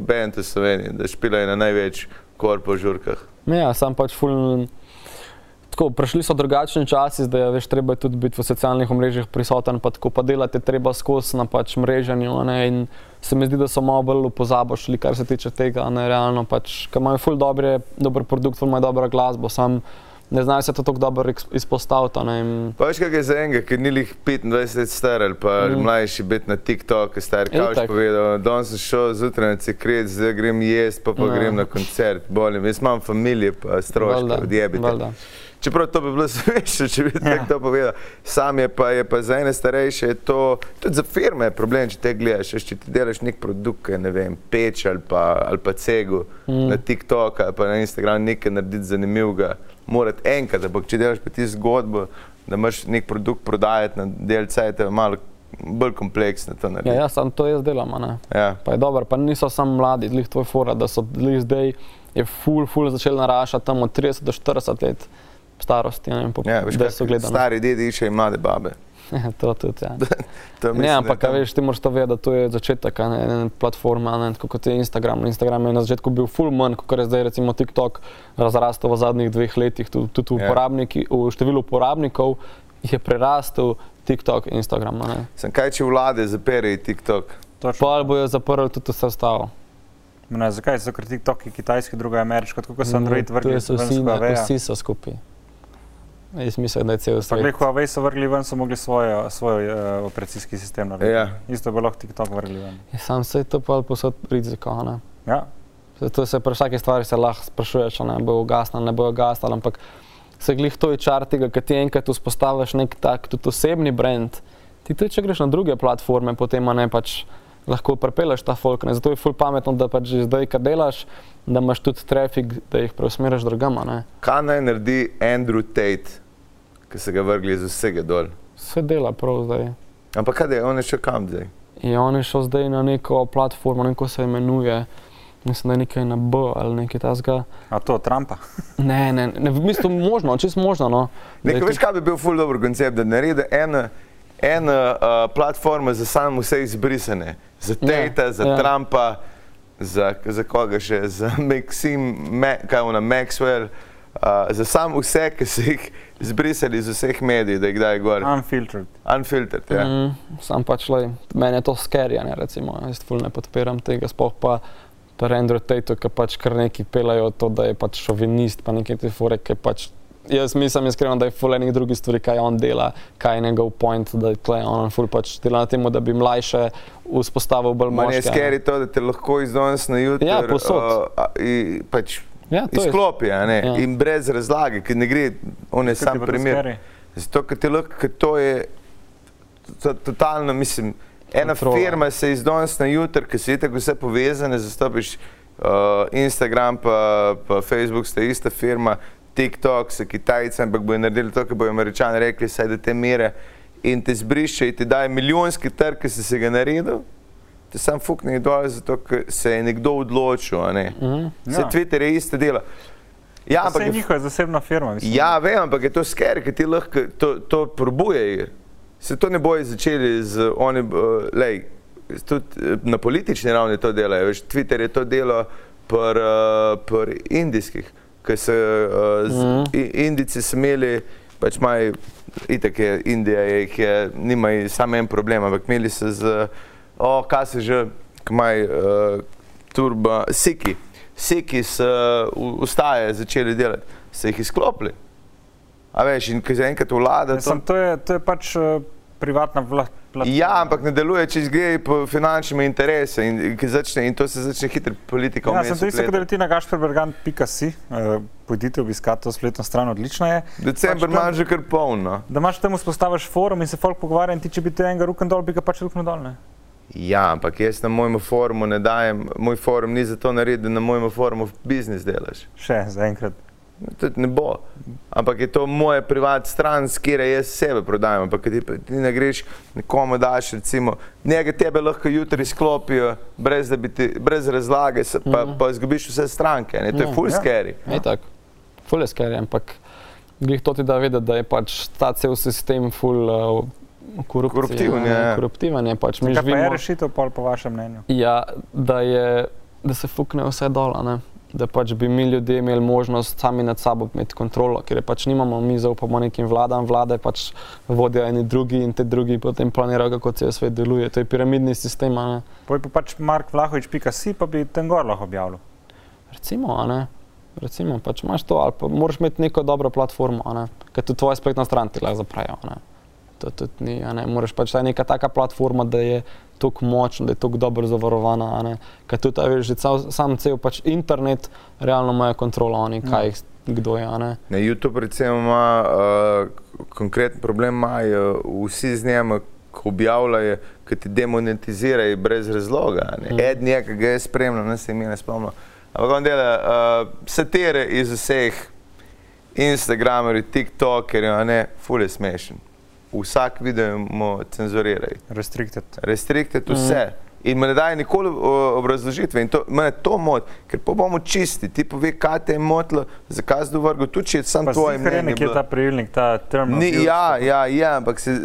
band v Sloveniji, da špilajo na največ korpo žurkah. Ja, sam pač ful. Tako, prišli so drugačni časi, zdaj je veš, treba je tudi biti v socialnih omrežjih prisoten, pa tako pa delati je treba skozi na pač mreženju. a Ne, in se mi zdi, da so malo bolj v pozabo šli, kar se tiče tega. Ne, realno pač, ker imajo ful dobre, dober produkt, ful imajo dobro glasbo, sam ne znajo se to tako dobro izpostaviti. Pa veš, kaj je za enega, ki ni lih 25 let star ali pa Mm. mlajši, biti na TikToku, star Itak. povedal, danes sem šel zjutraj na cikret, zdaj grem jesti, pa pa Ja. grem na koncert, bolim. Jaz imam familije, pa stroške, odjebite. valjda. Čeprav to bi bilo *laughs* smešno, če bi ja. to povedal. Sam je pa, je pa za ene starejše, je to tudi za firme je problem, če te gledaš, če ti delaš nek produkt, ne vem, peč ali pa, ali pa cegu mm. na TikTok ali pa na Instagram nekaj narediti zanimivega, morati enkrat, ampak če delaš pa ti zgodbo, da imaš nek produkt prodajati na delce, je to malo bolj kompleksno to narediti. Ja, jaz sem to jaz delam. Ja. Pa je dobro, pa niso samo mladi, glih tvoj fora, da so glih zdaj je ful, ful začel naraščati tam od 30 do 40 let starosti, ne vem, po, Ja, veš, da kaj, so gledali. stari dedi iščejo in mlade babe. *laughs* to tudi, ja. *laughs* To Ne, mislim, da ampak, tam- veš, ti moraš to vedeti, da to je začetek a ne, ene platforme, a ne, tako kot je Instagram. Instagram je na začetku bil full manj, kot je zdaj recimo TikTok razrastel v zadnjih dveh letih, tudi, tudi v, Ja. uporabniki, v številu uporabnikov je prerastel TikTok in Instagram. a ne. Sem kaj, če vlade zaperejo TikTok. Točno. Pa bojo zaprli tudi vse ostalo. Ne, zakaj? Zato, ker TikTok je kitajski, druga je ameriška, tako kot so Android Ne, vrgli so vsi so skupaj. Jaz mislim, da je cel svet. glej, Huawei so vrgli ven, so mogli svoj, svoj uh, operacijski sistem narediti. Ja. Isto bi lahko TikTok vrgli ven. Ja, Sam se je to pa posod riziko. a ne. Ja. Zato se pri vsaki stvari se lahko sprašuješ, ali bo ugasnila, ne bo ugasnila, ampak se glih to je čar tega, kad ti enkrat vzpostaviš nek tak tudi osebni brand, ti tudi če greš na druge platforme, potem a ne pač lahko prepeleš ta folk. Ne? Zato je ful pametno, da pač že zdaj, kar delaš, da imaš tudi trafik, da jih preusmeriš drugam. a ne. Kaj naj naredi Andrew Tate, ki se ga vrgli iz vsega dol? Vse dela prav zdaj. Ampak kaj je, on je še kam zdaj? In on je šel zdaj na neko platformo, neko se imenuje, mislim, da je nekaj na B ali nekaj tasga. A to Trumpa? *laughs* Ne, ne, ne, v bistvu možno, čisto možno. No. Je Nekaj, veš, kaj bi bil ful dober koncept, da naredi ena, ena uh, platforma za samo vse izbrisane. Za Tate, Ja, za ja. Trumpa, za, za koga še, *laughs* za Maxim, Ma, kaj ona, Maxwell, uh, za samo vse, ki so jih izbrisali iz vseh medijev, da jih daj gor. Unfiltered. Unfiltered, ja. Mm, sam pač, lej, meni je to skerjanje, recimo, jaz ful ne podpiram tega, sploh pa pri Andrew Tateu, ki pač kar neki pelajo to, da je pač šovinist, pa nekaj te fore, ki pač, jaz mislim iskreno, da je ful enih drugih stvari, kaj on dela, kaj je njegov point, da je tle on ful pač dela na tem, da bi mlajše vzpostavil bolj je moške. a ne. skeri to, da te lahko iz danes na jutro Ja, povsod. uh, a, i, pač Ja, je, izklopi, a ne, Ja. in brez razlage, ki ne gre, on je Kaj sam primer. Zato, ker ti lahko, ker to je to, totalno, mislim, ena Kontrola. firma se iz danes na jutro, se je tako vse povezane, zastopiš uh, Instagram pa, pa Facebook, sta ista firma, TikTok, se Kitajci, ampak bojo naredili to, kar bojo američani rekli, saj do te mere in te zbriše in ti daje milijonski trg, ki si se ga naredil, te sam fukne dol, zato ker se je nekdo odločil, a ne. Mhm. Se Ja. Twitter je iste delo. Ja, Vse ampak je njihova zasebna firma. Mislim. Ja, vem, ampak je to sker, ker ti lahko to, to probuje. Se to ne bojo začeli z oni, uh, lej, tudi eh, na politični ravni to delajo. Veš, Twitter je to delo pri uh, pr indijskih, ker so uh, z, i- Indijci so imeli, pač imajo, itak je Indija, je, jih je, nimajo samo en problem, ampak imeli so z, o, kaj se že, ki imajo uh, turbo, siki. Siki so uh, ustaje začeli delati, so jih izklopili. A veš, in ko se enkrat vlada, to, Mislim, to, je, to je pač uh, privatna vla, platforma. ja, ampak ne deluje, če gre po finančnimi interese in, in, začne, in to se začne hitro politika Ja, sem isto, kot da vpletati. bi ti na gašperbergan.si, uh, pojdite obiskati to spletno stran, odlična je. December pač tam- ima že kar polno. Da imaš tam vzpostaviš forum in se folk pogovarja in ti, če bi te enega ruken dol, bi ga pač ruken dol. Ne? Ja, ampak jaz na mojem forumu ne dajem, moj forum ni zato naredjen, da na mojem forumu biznis delaš. Še zaenkrat. Tudi ne bo. Ampak je to moja privatna stran, s katero jaz sebe prodajam. Ampak ko ti, ti ne greš nekomu daš, recimo, njega tebe lahko jutri sklopijo, brez, da ti, brez razlage, pa, Mhm. pa izgubiš vse stranke. Ne? To je Ja. full Ja. scary. Je tako, ful je skerje, ampak glih to ti da vedeti, da je pač ta cel sistem ful uh, korupcije, Koruptiven, ne, ja, ja. Koruptiven je pač. Kaj pa je živimo, rešitev, po vašem mnenju? ja, da, je, da se fukne vse dol, a ne. Da pač bi mi ljudje imeli možnost sami nad sabo imeti kontrolo, ker je pač nimamo, mi zaupamo nekim vladam, vlade pač vodijo eni drugi in te drugi potem planirajo, kako cel svet deluje. To je piramidni sistem. Poj pa pač markvlahovič.si, pa bi ten gor lahko objavil. Recimo, a ne. Recimo, pač imaš to, ali pa moraš imeti neko dobro platformo, a ne. Ker tudi tvoja spletna stran ti lahko zaprejo, a ne. To tudi ni, a ne. Moraš pač ta neka taka platforma, da je tako močna, da je tako dobro zavarovana, a ne. Ker tudi, a veš, že cel, sam cel pač internet realno imajo kontrolo oni, kaj jih kdo je. a ne. Na YouTube recimo ima uh, konkreten problem, imajo vsi z njim, ko objavljajo, ki ti demonetizirajo brez razloga. Mm. Ed je, ki ga je spremljal, ne se ime ne spomnim. Ampak on dela uh, satire iz vseh Instagramerjev, TikTokerjev, a ne, ful je smešen. Vsak video mu cenzurirajo. Restricted. Restricted Mhm. vse. Mm. In me ne daje nikoli obrazložitve. In to, mene to moti, ker pa bomo čisti. Ti pove, kaj te je motilo, zakaj si dovrgel, tudi če je sam Pa tvoje je mnenje. nekje bilo. ta pravilnik, ta term. Ni, use, ja, ja, ja, ampak se, uh,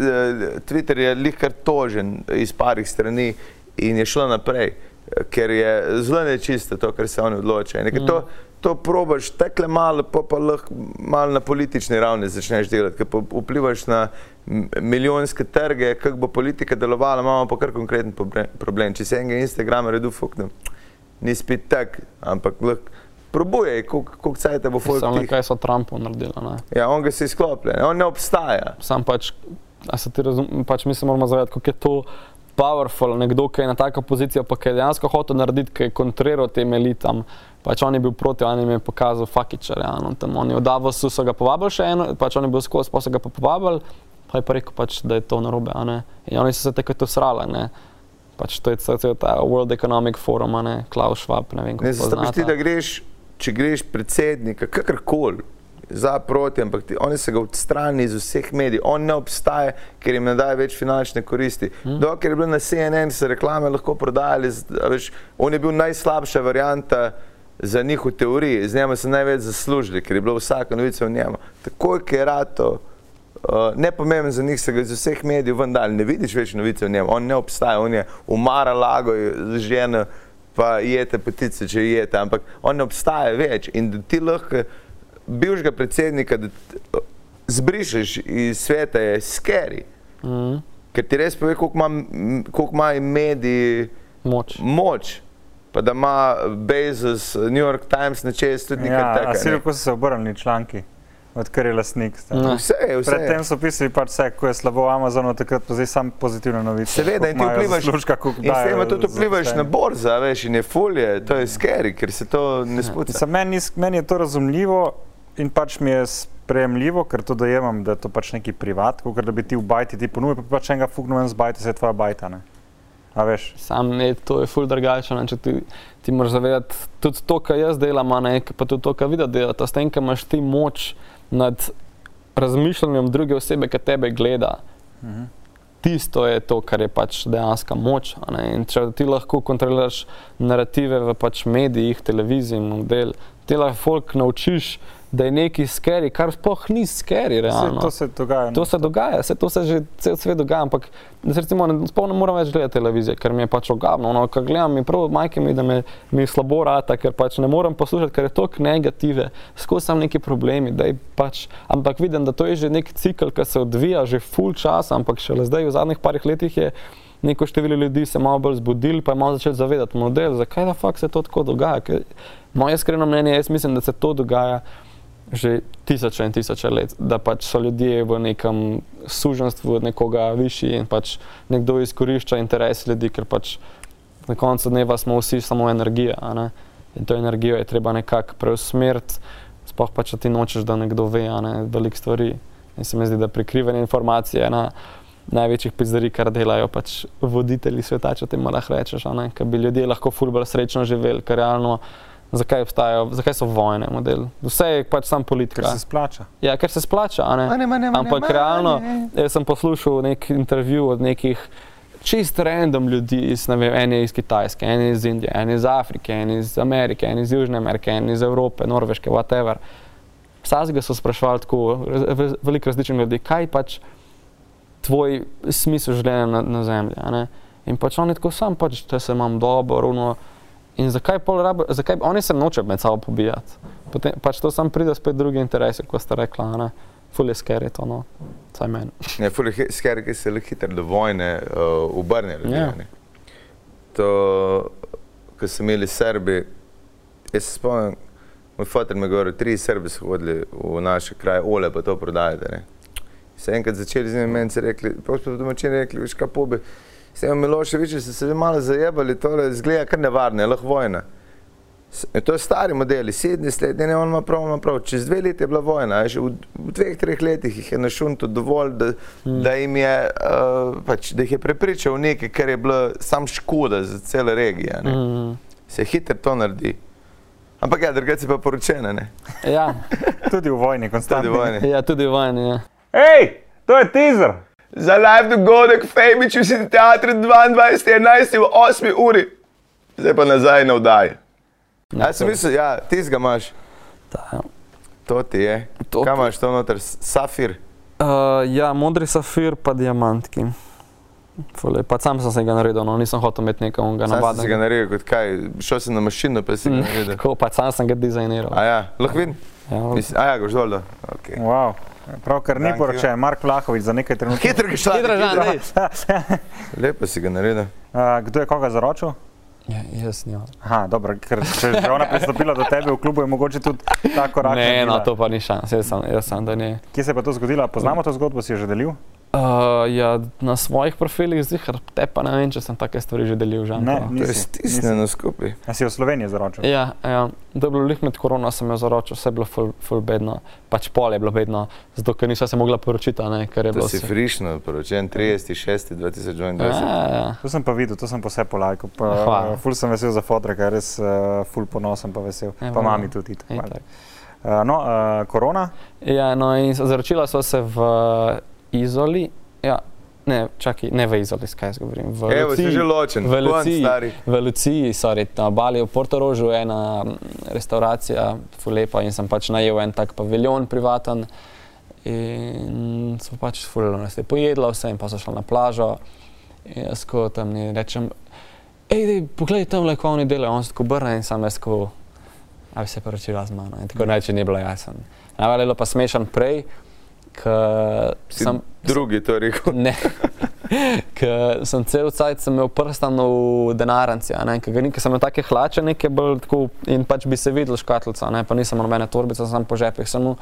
Twitter je lihkar tožen iz parih strani in je šlo naprej, eh, ker je zelo nečisto to, kar se oni odločajo. Mm. Mhm. To, to probaš tekle malo, pa pa lahko malo na politični ravni začneš delati, ker pa vplivaš na milijonske trge, kako bo politika delovala, imamo pa kar konkreten problem. Če se enega Instagrama redu fuknem, ni spet tak, ampak lahko probuje, koliko cajt bo folk Samo tih. kaj so Trumpu naredili. ne. Ja, on ga se izkloplja, on ne obstaja. Sam pač, a se ti razum, pač mi se moramo zavedati, kako je to powerful, nekdo, ki je na tako pozicijo, pa ki je dejansko hotel narediti, ki je kontriral tem elitam. Pač on je bil proti, on jim je pokazal fakiče, realno. Tam oni v Davosu so ga povabili še eno, pač on je bil skozi, pa so ga pa povabili, pa je pa rekel, pač, da je to narobe, a ne. In oni so se takrat usrali, ne. Pač to je cel cel ta World Economic Forum, a ne, Klaus Schwab, ne vem, Ne, kako zato ti, da poznate. greš, če greš predsednika, kakorkoli, za proti, ampak ti, oni se ga odstrani iz vseh medijev, on ne obstaja, ker jim ne daje več finančne koristi. Hmm. Dokler je bil na CNN, se reklame lahko prodajali, veš, on je bil najslabša varianta za njih v teoriji, z njima so največ zaslužili, ker je bila vsaka novica o njemu. Takoj, ker je rato. Uh, nepomemben za njih se ga iz vseh medijev ven dal, ne vidiš več novice o njem, on ne obstaja, on je umara lago, z ženo, pa jete petice, če jete, ampak on ne obstaja več in ti lahko bivšega predsednika da zbrišeš iz sveta je scary, Mhm. ker ti res pove, koliko ima imajo mediji Moč. moč, pa da ima Bezos, New York Times na čez tudi nekaj Ja, si takega. kako so se obrnili članki, odkar je lastnik. ste? Ne. Vse je, vse Predtem so pisali pač vse, ko je slabo v Amazonu, takrat pa zdaj samo pozitivne novice. Seveda, in ti vplivaš, koliko in s tem dajo tudi vplivaš na zaposlenim. borzo, a veš, in je fulje, to je scary, ker se to ne spuca. Mislim, meni, meni je to razumljivo in pač mi je sprejemljivo, ker to dojemam, da je to pač neki privat, kot da bi ti v bajti ti ponudil, pa pač enega fugnujem z bajta, se je tvoja bajta. Ne? A veš? Sam ne, to je ful drugače. Če ti, ti moraš zavedati, tudi to, kar jaz delam, ne, pa tudi to, kar vi delate, s tem, ker imaš ti moč nad razmišljanjem druge osebe, ki tebe gleda. Mhm. Tisto je to, kar je pač dejansko moč. če ti lahko kontroliraš narative v pač medijih, televiziji, model, ti lahko folk naučiš, da je neki skeri, kar sploh ni skeri, realno. To se dogaja. To se dogaja, vse to se že cel svet dogaja, ampak recimo ne, sploh ne morem več gledati televizije, ker mi je pač ogabno. No, ko gledam, mi prav majke mi, da me, mi slabo rata, ker pač ne morem poslušati, ker je toliko negative, skozi sam neki problemi, da je pač, ampak vidim, da to je že nek cikl, ki se odvija že full čas, ampak šele zdaj v zadnjih parih letih je neko število ljudi se malo bolj zbudili, pa je malo začeli zavedati model, zakaj da fakt se to tako dogaja. Ker, moje iskreno mnenje, jaz mislim, da se to dogaja že tisoče in tisoče let, da pač so ljudje v nekem suženstvu od nekoga višji in pač nekdo izkorišča interes ljudi, ker pač na koncu dneva smo vsi samo energija. In to energijo je treba nekako preusmeriti, sploh pa če ti nočeš, da nekdo ve ne, veliko stvari. In se mi zdi, da prikrivanje informacije je ena največjih pizzerij, kar delajo pač voditelji sveta, če temu lahko rečeš, ker bi ljudje lahko fulbr srečno živeli, ker realno. Zakaj obstajajo, zakaj so vojne, model? Vse je pač sam politika. Ker se splača. Ja, ker se splača, a ne? Mane, mane, mane, Ampak mane. realno, jaz sem poslušal nek intervju od nekih čist random ljudi, iz, ne vem, en je iz Kitajske, en je iz Indije, en je iz Afrike, en je iz Amerike, en je iz Južne Amerike, en je iz Evrope, Norveške, whatever. Vsakega so sprašvali tako, veliko različnih ljudi, kaj pač tvoj smisel življenja na, na zemlji. a ne? In pač oni tako sam, pač, da se imam dobro, runo. In zakaj rabe, zakaj oni se nočejo med sabo pobijati? Potem pač to sam pride spet drugi interesi, kot ste rekla, ne? Ful je scary to, no, vsaj meni. *laughs* Ne, ful je skeri, ki se le hitro do vojne uh, obrne ljudi. Ja. ne. To, ko so imeli Srbi, jaz se spomnim, moj fotor mi je govoril, tri Srbi so hodili v naše kraje, ole pa to prodajate. Ne. Se enkrat začeli z njimi, meni so rekli, pravzaprav domačini rekli, veš kaj pobi, s tem Miloševičem so se že malo zajebali, tole zgleda kar nevarno, je lahko vojna. S- To je stari model, 70 let, ne, on ima prav, ima prav. Čez dve leti je bila vojna, a že v, v dveh, treh letih jih je našunto dovolj, da, mm. da, jim je, uh, pač, da jih je prepričal nekaj, kar je bilo sam škoda za cele regije. ne. Mm. Se hitro to naredi. Ampak ja, drugače si pa poročena, ne? *laughs* Ja, Tudi v vojni, Tudi konstantno. vojne. ja, tudi vojni. Ja. Hej, to je teaser! Za live dogodek Fejmič v teatru 22.11. v 8. uri. Zdaj pa nazaj na vdaji. Ja, sem mislil, ja, ti ga imaš. Ta, To ti je. To Kaj imaš to noter? Safir. Uh, ja, modri safir pa diamantki. Fule, pa sam sem se ga naredil, no, nisem hotel imeti nekoga Sam si ga navadnega. naredil kot kaj, šel si na mašino, pa si ga naredil. Tako, pa sam sem ga dizajniral. A ja, lahko vidim? Ja, Mislim, a ja, goš dol. Okay. Wow. Pravkar ni poročen, Mark Vlahovič za nekaj trenutkov. Hitro ga šla. Hitro, Žan, daj. *laughs* Lepo si ga naredil. Uh, kdo je koga zaročil? Ja, jaz njo. Aha, dobro, ker če je ona pristopila do tebe v klubu, je mogoče tudi ta korak. Ne, no, to pa ni šans, jaz sem, jaz sem da ne. Kje se je pa to zgodilo? Poznamo to zgodbo, si jo že delil? Uh, ja, na svojih profilih zihar, te pa ne vem, če sem take stvari že delil. Žan, Ne, pa. To je Nisi, stisnjeno skupaj. A si v Sloveniji zaročil? Ja, ja, da je bilo lih med korona, sem jo zaročil, vse je bilo ful, ful bedno, pač pol je bilo bedno, zato ker nisem se mogla poročiti, a ne, ker je To bilo si vse- frišno poročen, 30.6.2022. Ja, ja. To sem pa videl, to sem pa vse polajko. Hvala. Ful sem vesel za fotreka, res uh, ful ponosen pa vesel. Ja, pa mami tudi. hvala. Uh, no, uh, korona, Ja, no in zaročila so se v Izoli, ja, ne, čakaj, ne v Izoli, skaj jaz govorim, v Evo, Luciji. že ločen. V Luciji, v Luciji, sorry, na Bali v Portorožu je ena mm, restauracija, fulepa in sem pač najel en tak paviljon privaten. In so pač fulano nas je pojedla vse in pa so šla na plažo. In jaz ko tam ne rečem, hej, dej, poglej tam kako oni delajo, on se tako obrne in sam jaz ko, a bi se poročila z mano. In tako reče, ni bilo jasen. Najbolj je bilo pa smešen prej, sem... drugi to rekel. Ne. Ker sem cel cajt sem imel prstan v denarnici, a ne, ker sem imel take hlače, neke bolj tako in pač bi se videl škatlica, ne, pa nisem imel nobene torbice, sem po žepih samo.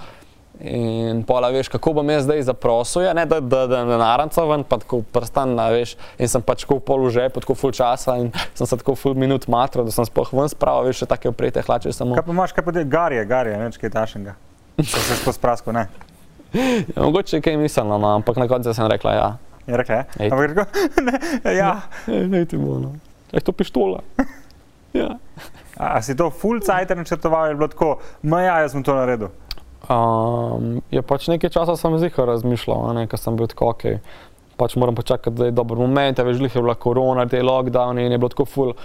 In pola veš, kako bom jaz zdaj zaprosil, ja, ne da, da, da denarnica ven, pa tako prstan, a veš, in sem pač tako pol žepu, tako full časa in sem se tako full minut matral, da sem sploh ven spravil, veš, še take oprete hlače samo. kaj pa imaš, kaj pa ti, garje, garje, neč kaj tašenga. To se skozi prasko, ne. *laughs* Ja, mogoče kaj misleno, no, ampak na koncu sem rekla, ja, Je rekla, je? Ej. Ampak rekel, *laughs* ne, ja. Ej, ne ti bo, no. Je to pištola. *laughs* Ja. A, a si to full cajt načrtoval, je bilo tako, ma ja, jaz sem to naredil. Um, je pač nekaj časa sem zihar razmišljal, ne, ker sem bil tako ok. Pač moram počakati, da je dober moment, a veš, glih je bila korona, te lockdowni in je bilo tako full.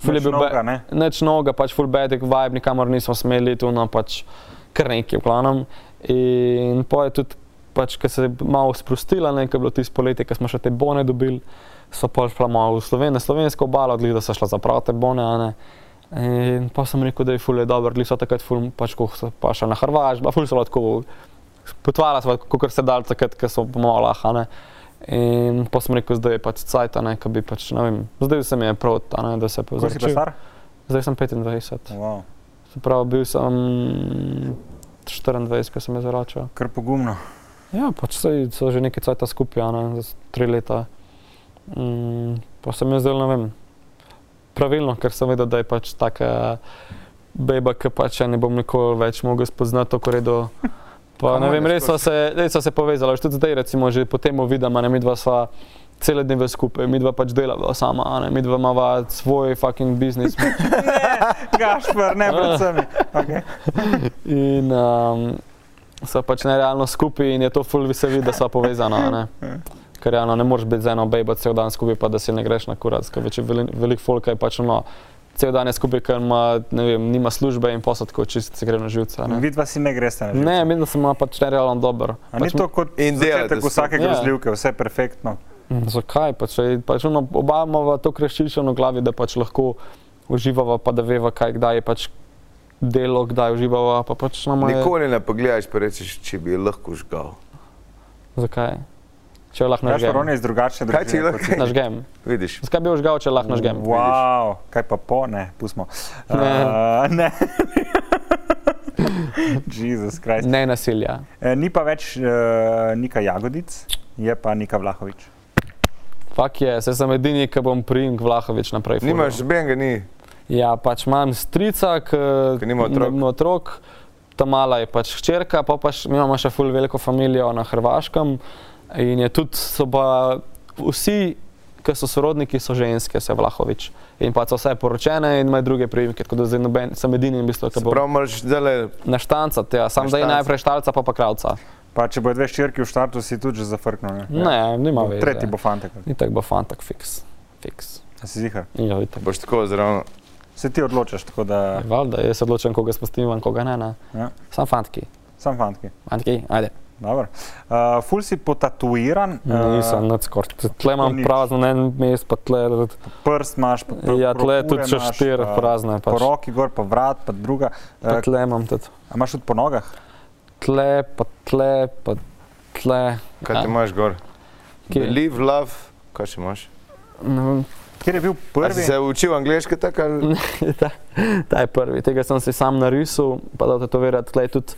Ful je bil novega, be- ne? Nič noga, pač full bedek vibe, nikamor nismo smeli, tu no pač kar nekaj v glavnem. In pa je tudi, pač, ko se je malo sprostila, ne, ko je bilo tisto poletje, ko smo še te bone dobili, so pa šla malo v Sloven, na slovensko obalo, glih, da so šla zapraviti te bone, ne. In pa sem rekel, da je ful je dobro, glih so takrat ful, pač ko so pa še na Hrvaško, ful so lahko potvara sva, kot se dal takrat, ko so lahane. In pa sem rekel, zdaj je pač cajt, a ne, ko bi pač, ne vem, zdaj se mi je prav, ne, da se pa Kako si pa star? Zdaj sem 25. Wow. Se pravi, bil sem 24, ko sem je zaročil. Kar pogumno. Ja, pač so že nekaj cajta skupaj, ne, za tri leta. Mm, pa se mi je zdelo, ne vem, pravilno, ker sem vedel, da je pač taka beba, ki pač ja ne bom nikoli več mogel spoznati, tako redo. Pa ne Komaj vem, ne res so se, res so se povezali, že tudi zdaj, recimo, že po tem vidim, a ne, mi dva sva cele dneve skupaj, mi dva pač delava sama, a ne, mi dva imava svoj fucking biznis. *laughs* Gašpar, ne predvsem. Okay. In um, so pač nerealno skupaj in je to ful se vidi, da so povezana. a Ne? Ker realno ne moreš biti z eno bejbo cel dan skupaj, pa da si ne greš na kurac. Ker več je veliko velik folka, je pač ono, cel dan je skupaj, ker ima, ne vem, nima službe in posadko čist se gre na živce. a Ne, Vidva si ne greste na živce. ne mislim, da sem pač nerealno dober. A ni Pač, to kot In začetek vsake. Ja. grozljivke, vse perfektno. Mm, Zakaj? Pač, pač ono, oba imamo to kreščičeno v glavi, da pač lahko uživava, pa da veva, kaj kdaj je pač delo, kdaj uživava. Pa pač je- Nikoli ne pogledaš, pa rečeš, če bi lahko žgal. Zakaj? Če lahko nažgem. je iz drugačne Kaj ti družine. kot si. lahko? Nažgem. Vidiš, Zakaj bi jo žgal, če lahko nažgem? Wow, kaj pa po, ne, pustimo. Ne. Uh, ne. *laughs* Jezus Krist. Ne nasilja. E, ni pa več uh, Nika Jagodic, je pa Nika Vlahovič. Fak je, se sem edini, ki bom prijem Vlahovič naprej. nimaš benga, ni. Ja, pač imam strica, Ki nima otrok. nima otrok. Ta mala je pač hčerka, pa pač mi imamo še ful veliko družino na Hrvaškem. In je tudi, so pa vsi, ki so sorodniki, so ženske, se Vlahovič. In pa so vse poročene in imajo druge priimke, tako da zdaj noben, sem edini, v bistvu, ki bo Prav moraš zdaj naštancati, ja. sam zdaj najprej štalca, pa pa kravca. Pa če bo dve ščirki v štartu, si tudi že zafrknil. Ne, Ne, nima veze. Tretji bo fantek. In tako bo fantak fiks. fiks. A Si zihar. Ja, itak. boš tako zraven. Se ti odločaš, tako da Valjda, jaz se odločam, koga spustim, in koga ne. ne. Ja. Sam fantki. sam fantki. Fantki, ajde. Dobro. Uh, ful si potatuiran, Uh, Nisem nič skort. Tle imam nič. prazno en mest, pa tle. prst imaš, pa pr- Ja, tle tudi še štiri pa prazne. Po Pač. roki gor, pa vrat, pa druga. Pa Uh, tle imam tudi. a imaš tudi po nogah? Tle, pa tle, pa tle. Kaj ti Ja. imaš gor? Kje? Live, love, kaj še imaš? No, Kjer je bil A si prvi? se učil angliško tako ali? *laughs* ta, ta je prvi. Tega sem si sam narisal, pa da tetovirati. Tle je tudi,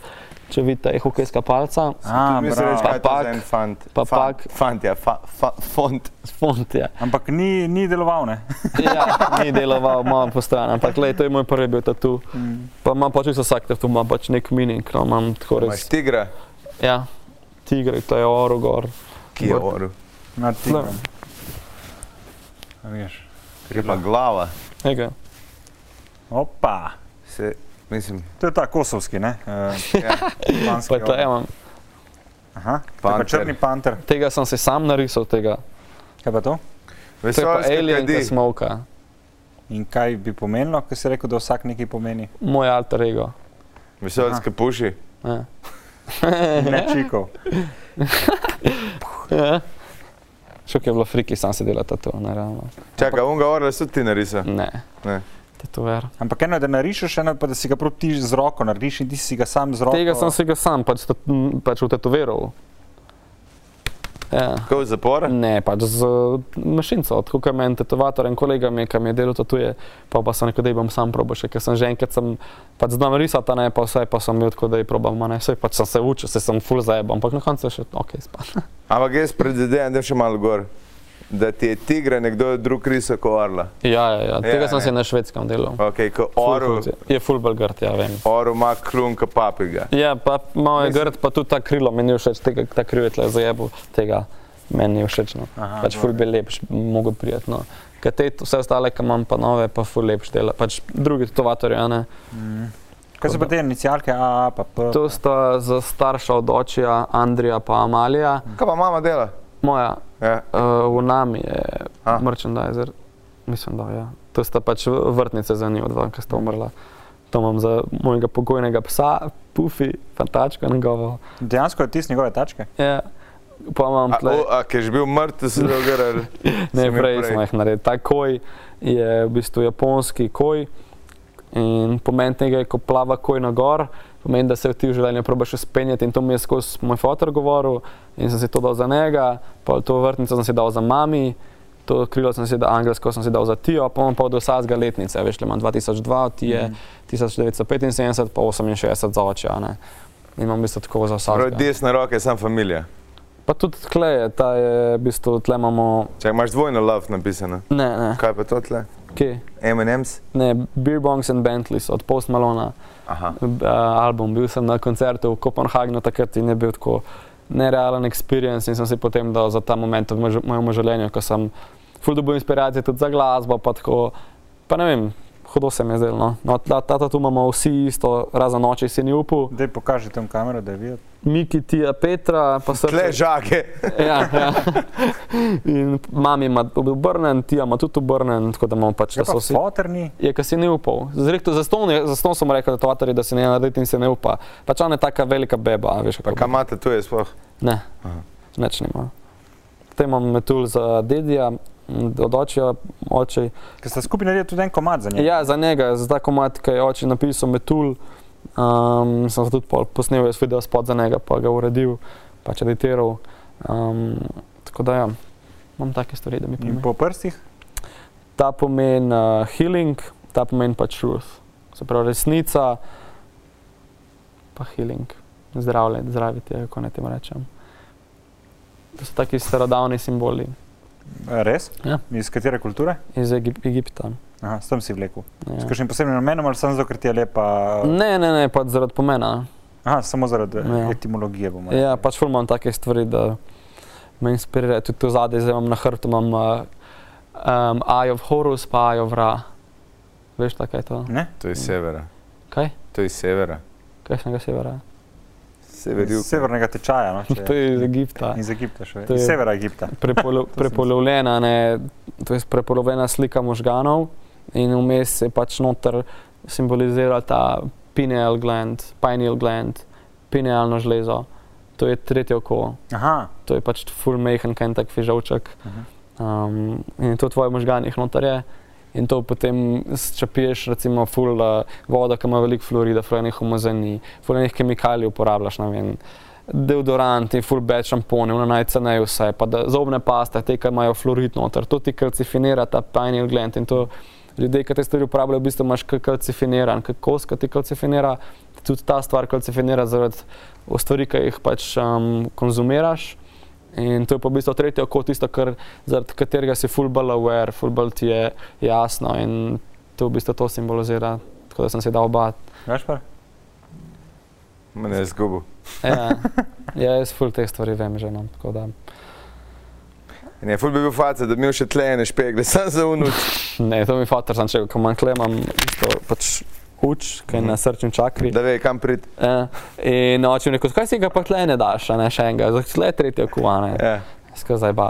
če vidite, je hokejska palca. A, Mislim, reči, bravo. kaj je to Pa en fant? pa Fant, pak. Fant, ja, fa, fa, font. Font je. Ampak ni, ni deloval, ne? *laughs* Ja, ni deloval, malo po strani, ampak le, to je moj prvi bil tatu. Pa imam pač čisto vsak tatu, ima pač nek mining, no, imam tako Imaš res. tigra, Ja, tigre, to je oro gor. ki je orel. Na. A Veš. Je pa glava. Ega. Opa. Se, mislim, To je ta kosovski, ne? Uh, ja. Pa to imam. Aha, to je pa črni panter. Tega sem si sam narisal, tega. Kaj pa to? To je pa alien, ki smoka. In kaj bi pomenilo, ko si rekel, da vsak nekaj pomeni? Moj alter ego. Vesoljske puši. Ja. Ne čikov. Ja. Kaj je bilo friki, sam si delal tatu, ne realno. Čakaj, unga orla so ti narisal. Ne. Ne. Tetover. Ampak eno je, da narišeš, eno pa da si ga prav ti z roko narediš in ti si ga sam z roko. Tega sem si ga sam pač, pač utetoviral. Ja. Kako zapor? Ne, pač z mašinco, tako kot meni tetovator in kolega mi, ki mi je delal tatuje, pa pa sem rekel, da jih bom sam probo še, ker sem že enkrat sem pač znam risati, ne pa vse, pa sem bil tako, da jih probam, ne, vse pač sem se učil, se sem full zajebal, ampak na koncu je še ok, span. Ampak jaz predvidevam, da je še malo gor. Da ti je tigra nekdo drug risal kot orla. Ja, ja, ja, tega Ja, sem ne. si na švedskem delal. Ok, kot Ful oru, hud je. Je full belgrd, ja, vem. oru ima klun kot papiga. Ja, pa malo je Mislim- grd, pa tudi ta krilo, meni je všeč, tega, ta kril je tle zajebal, tega meni je všeč, no. Aha, pač ful bi lepš, mogo prijetno. Ker te vse ostale, ki imam pa nove, pa ful lepš dela, pač drugi tetovatorji, a ne. Mm. Kaj so pa te inicialke A, pa P? To sta za starša od očija Andrija pa Amalija. Kaj pa mama dela? Moja Ja. uh, v nami je A. merchandiser, mislim, da ja. To sta pač vrtnice za njih dva, ki sta umrla. To imam za mojega pokojnega psa, Pufi, fantačka njegovo. Dejansko je tis njegove tačke. Ja. Pa imam A, tle, o, a ki je že bil mrtev, se je dogaral. *laughs* ne, prej imel smo jih naredili. Ta koj je v bistvu japonski koj in pomen tega je, ko plava koj na gor, pomeni, da se ti v življenju probaš še spenjati in to mi je skozi moj fotor govoril in sem si to dal za njega, pa to vrtnico sem si dal za mami, to krilo sem si dal, angelsko sem si dal za Tijo, pa imam pa od vsakega letnice, veš, le imam 2002, ti je Mhm. 1975, pa 68 za oče, ne. In imam v bistvu tako za Prav vsakega. desna roka je sam familija. Pa tudi tle je, ta je v bistvu, tle imamo, Če imaš dvojno love napisano. ne, ne, Kaj pa to tle? kje? M&M's? Ne, Beer Bongs and Bentleys od Post Malona Aha. album. Bil sem na koncertu v Kopenhagnu takrat in je bil tako nerealen experience in sem si potem dal za ta moment v mojem življenju, ko sem ful dobil inspiracije tudi za glasbo, pa tako, pa ne vem, hudo se mi je zdelo. No. No, ta, ta, ta tu imamo vsi isto, razen noči si ni upal. Daj pokaži tam kamero, da je videti. Miki, Tija, Petra, pa se Tle žage. Ja, ja. In mami ima obrnen, Tija ima tudi obrnen, tako da imamo pač, Ja da pa so vsi. foterni. Je, ker si ne upal. Zrekto, zaston, je, sem rekel, da to vatari, da si ne narediti in se ne upa. Pač ona je taka velika beba, a veš Pa kako. kaj imate tu je sploh? Ne, Aha. nič nima. Potem imam metul za dedija, od očija, oči. Ker ste skupaj naredili tudi en komad za njega. Ja, za njega, za ta komat, ki je oči napisal metul, um, sem tudi posnel jaz video spot za njega, pa ga uredil, pač editiral. Um, tako da ja, imam take stvari, da mi In pomeni. po prstih. Ta pomeni uh, healing, ta pomeni pa truth. Se pravi, resnica, pa healing, zdravljenje, zdraviti, kako naj temu rečem. To so taki starodavni simboli Res? Ja. Iz katere kulture? iz Egip Egipta. Aha, s tem si vlekel. Ja. S kakšnim posebnim namenom ali samo zato, ker ti je lepa? Ne, ne, ne, pač zaradi pomena. Aha, samo zaradi Ja. etimologije bomo. Ja, pač ful imam take stvari, da me inspirirajo. Tudi tu zadaj, zdaj imam na hrbtu, imam uh, um, Eye of Horus, pa Eye of Ra. Veš, tako je to? Ne? To je iz severa. Kaj? To je iz severa. Kaj sem ga severa? Sever, Iz jug. severnega tečaja. No, če- To je iz Egipta. Iz Egipta še. To Iz severa Egipta. *laughs* Prepolo, prepolovljena, ne, to je prepolovljena slika možganov in vmes je pač noter simbolizira ta pineal gland, pineal gland, pinealno žlezo. To je tretje oko, Aha. to je pač full mehen, kaj tak fižavček. Mhm. Um, in to v tvojih možganjih noter je. In to potem, če piješ, recimo, full voda, ki ima veliko fluorida, fulejnih homozeni, fulejnih kemikalij uporabljaš, ne vem, deodoranti, full bed šamponi, na najceneje vse, pa da zobne paste, te, ki imajo fluorid noter, to ti kalcifinira ta pineal gland in to ljudje, ki te stvari uporabljajo, v bistvu imaš kalcifiniran, kar kos, ki ti kalcifinira, tudi ta stvar kalcifinira zaradi stvari, ki jih pač um, konzumiraš. In to je pa v bistvu tretje oko, tisto, kar, zaradi katerega si full bolj aware, full bolj ti je jasno in to v bistvu to simbolizira, tako da sem se dal bat. Veš pa? Mene je zgubil. Ja, ja, jaz full teh stvari vem že. No, tako da, In je ful bi bil face, da bi imel še tlejene špegle, *laughs* sam za unuč. ne, to mi fater sem čekal, ko manj klemam, isto pač uč, kaj je na srčni čakri. Da ve, kam priti. Ja, in oče mi rekel, kaj si ga pa tle ne daš, a ne še enega, zdaj je tretje oko, a ne. Ja. Skazaj ba,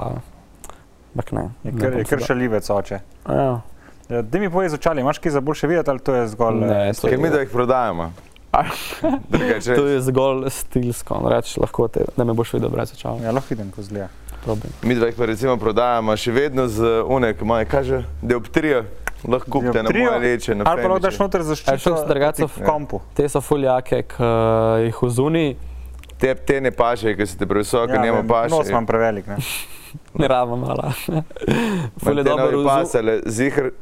bak ne. Je ne kar, bom je se kar da- šalivec oče. Ja. Ja, Da mi povej z očali, imaš kaj za boljše videti ali to je zgolj? Ne, eh, to Ker mi da jih prodajamo. *laughs* Drugače To je zgolj stilsko, no, reč lahko te, da me boš videl brez očal. Ja, lahko vidim, ko zgleda. Problem. Mi dva jih pa recimo prodajamo še vedno z unek, moje kaže, dioptrijo. Lahko kupite na Dioptrijo? moje reče. na Ali pa daš noter zaščito drugače v kompu. Te so fuljake, ki jih vzuni, Te, te ne paše, ker si te previsoke, ja, njemu paše. Nos imam prevelik. Ne? *laughs* ne rabim mala. *laughs* Ful je Te dobro pasale, zihr,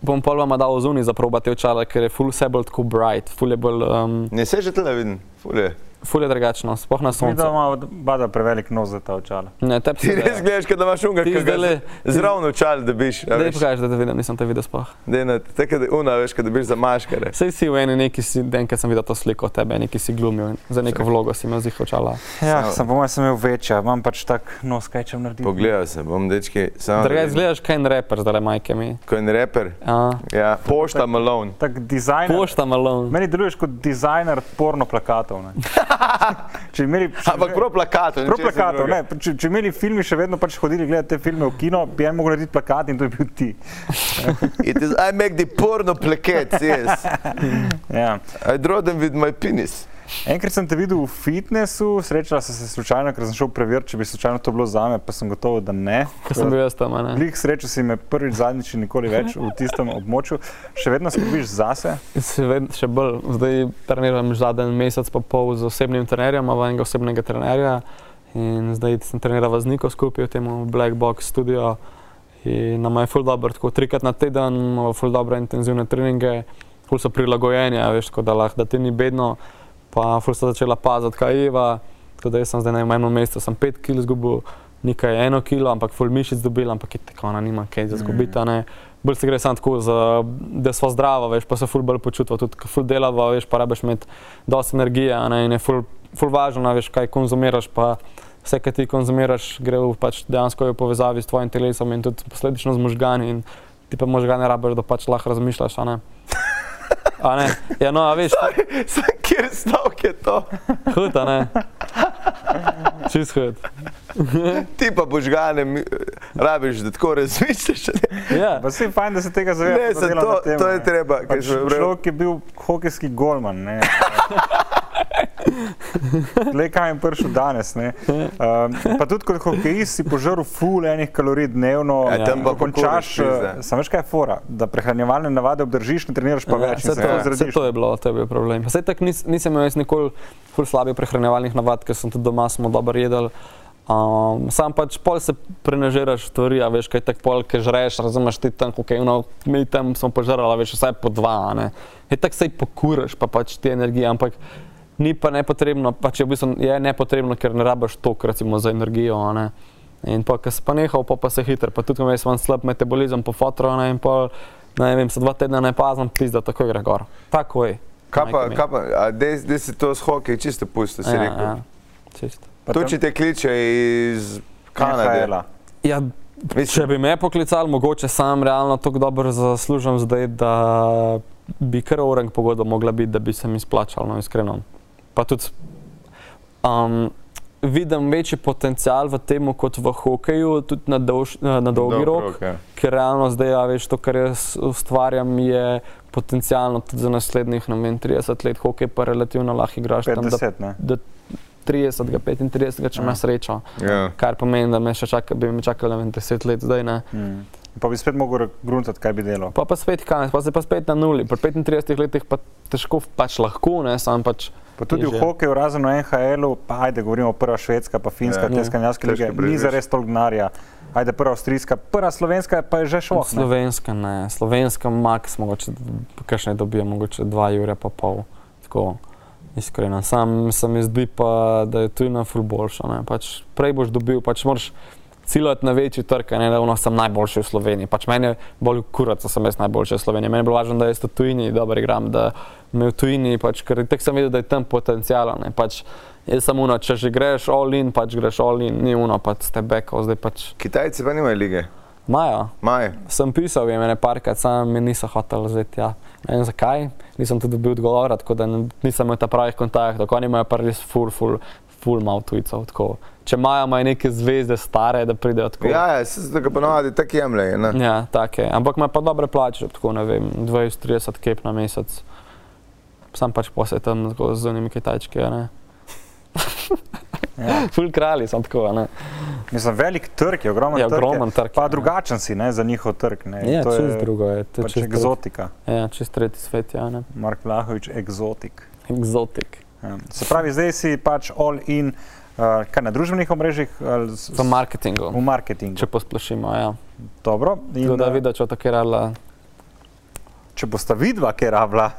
Bom pol vam dal vzuni za probati očala, ker je ful vse bolj tako bright, ful je bolj, um, ne se že tle vidim, ful je. Ful je drugačno, sploh na Mi soncu. da ima bada prevelik nos za ta očala. Ne, tebi Ti se res gledaš, da imaš unga, Ti ki ga zdajle- z- zravno čal dobiš. a Dej veš. pokaži, da te vidim, nisem te videl sploh. Dej na- Tako da una, veš, kad dobiš za maškare. Sej si v eni neki si, den, kad sem videl to sliko tebe, neki si glumil, za neko vlogo si imel zih očala. Ja, Samo- sem po mojem sem imel večja, imam pač tak nos, kaj če naredim. Pogledal sem, bom dečki, samo da Drugač vidim. gledaš kaj en reper, zdaj majke mi. ko je en reper, Ja. ja, pošta Malone. Tak dizajner. Pošta Malone. Meni deluješ kot dizajner porno plakatov. ne. *laughs* *laughs* če imeli, če, Ampak prav plakatov. prav ničesar plakatov, ne, drugega. če, če imeli filmi še vedno pač hodili gledati te filme v kino, bi en mogel narediti plakat in to je bil ti. *laughs* It is, I make the porno plaquettes, yes. Ja. I draw them with my penis. Enkrat sem te videl v fitnessu, srečala sem se slučajno, ker sem šel preveriti, če bi slučajno to bilo zame, pa sem gotovo, da ne. Ko sem bil jaz tam, ne. Glih srečo si me prvič, zadnjič in nikoli več v tistem območju. Še vedno skrbiš zase. Se ved, še bolj, zdaj treniram zadnji mesec pa pol z osebnim trenerjem, imam enega osebnega trenerja in zdaj sem treniral z Niko skupaj v tem Black Box studio in nam je full dobro, tako trikrat na teden, imamo full dobre intenzivne treninge, full so prilagojeni, veš, tako da lahko, da ti ni bedno, pa full so začela paziti, kaj je Eva, tako da jaz sem zdaj na enem mesecu, sem 5 kg izgubil, nekaj eno kilo, ampak full mišic dobil, ampak je tako, ona nima kaj za zgubiti, a ne. Bolj se gre samo tako, za, da smo zdravi, veš, pa se ful bolj počutimo, tudi ko ful delava, veš, pa rabiš imeti dosti energije, ne, in je ful, ful važno, a veš, kaj konzumiraš, pa vse, kar ti konzumiraš, gre v pač dejansko v povezavi s tvojim telesom in tudi posledično z možgani in ti pa možgane rabiš, da pač lahko razmišljaš, a ne. A ne, ja no, a veš, Sam kjer stavek je to? hud, a ne. Čist hud. Ti pa božgane, rabiš, da tako razmišljaš. Ja, Pa si fajn, da se tega zavedaš. Ne, se to, to je treba. ker Pač človek je bil hokejski golman. ne. *laughs* Le kaj jim prišel danes. ne. Um, pa tudi kot hokejist si požrl ful enih kalorij dnevno. Ja, tam pa ko končaš, eh, samo veš kaj je fora, da prehranjevalne navade obdržiš, ne treniraš pa več. in Vse se to, vse zrediš. to je bilo, to je bil problem. Vse tako nis, nisem imel jaz nikoli ful slabih prehranjevalnih navad, ker sem tudi doma smo dobro jedel. Um, sam pač pol se prenažiraš stvari, veš, kaj tako pol, ki žreš, razumeš ti tam, ok, no, mi tam smo požrali, veš, vsaj po dva, ne. Je tako se pokuraš, pa pač ti energije, ampak ni pa nepotrebno, pač je v bistvu je nepotrebno, ker ne rabiš toliko recimo za energijo, a ne. In pa, ko si pa nehal, pa, pa se hitro, pa tudi, ko imaš slab metabolizem po fotru, a ne, in pa ne vem, se dva tedna ne pazim, pizda, tako gre gor. Tako je. Kaj pa, kaj pa, a dej, dej si to s hokej čisto pusto, si ja, rekel. ja, čisto. To, če te kliče iz Kanade. NHL-a. Ja, če bi me poklicali, mogoče sam realno tako dobro zaslužim zdaj, da bi kar orang pogodba mogla biti, da bi se mi splačalo, no, iskreno. Pa tudi um, vidim večji potencial v tem, kot v hokeju, tudi na, dolž, na dolgi Dolg rok. ja. ker realno zdaj, ja, veš, to, kar jaz ustvarjam, je potencialno tudi za naslednjih, ne vem, 30 let, hokej pa relativno lahko igraš tam do 50, ne? 30, 35, če Ja. imaš srečo. Ja. Kar pomeni, da me še čaka, bi me čakalo ne vem, 10 let zdaj. Ne. Mm. Pa bi spet mogel gruntati, kaj bi delal. Pa pa spet kaj, pa se pa spet na nuli. Pri 35 letih pa težko, pač lahko, ne, sam pač. Pa tudi v hokeju, razen v NHL-u, pa ajde, govorimo prva švedska, pa finska, Ja. te skandinavske Težko lige, ni za res toliko denarja. Ajde, prva avstrijska, prva slovenska pa je že šlo. Slovenska ne, slovenska max, mogoče kakšne dobijo, mogoče 2 ure pa pol. Tako, iskreno. Sam se mi zdi pa, da je tujina ful boljša. ne. Pač prej boš dobil, pač moraš ciljati na večji trg, ne da sem najboljši v Sloveniji. Pač meni je bolj kurat, da sem jaz najboljši v Sloveniji. Meni je bilo važno, da jaz v tujini dobro igram, da me v tujini, pač, ker tek sem videl, da je tam potencijal. Pač, jaz sem uno, če že greš all in, pač greš all in, ni uno, pač ste beko, zdaj pač Kitajci pa nimajo lige. Majo. Maj. Sem pisal jim ene parkrat, sam mi niso hoteli vzeti. Ja. Ne vem zakaj, nisem tudi dobil odgovora, tako da nisem imel ta pravih kontaktov. Tako oni imajo pa res full, full, full mal tujcev. Tako. Če imajo, imajo neke zvezde stare, da pridejo tako. Ja, ja, se zdaj ga ponovadi tako jemlje. ne. ja take. Ampak ima pa dobre plače, tako ne vem, 20-30 kep na mesec. Sam pač posebej tam z unimi kitajčki. ne. Ja. *laughs* Full kralji sem tako. ne. Mislim, velik trg je, ogromen Ja, trg. je. ogromen trg. Pa je, drugačen si ne, za njihov trg. Ne. Ja, to je drugo je. to je pač čist egzotika. Ja, čist tretji svet, ja. Ne. Mark Vlahovič, egzotik. Exotik. Ja. Se pravi, zdaj si pač all in, uh, kaj na družbenih omrežjih s- V marketingu. v marketingu. Če posplošimo, ja. Dobro. In, Tako da eh, vidiš, če tako rala. če bosta vidva, ker rabla.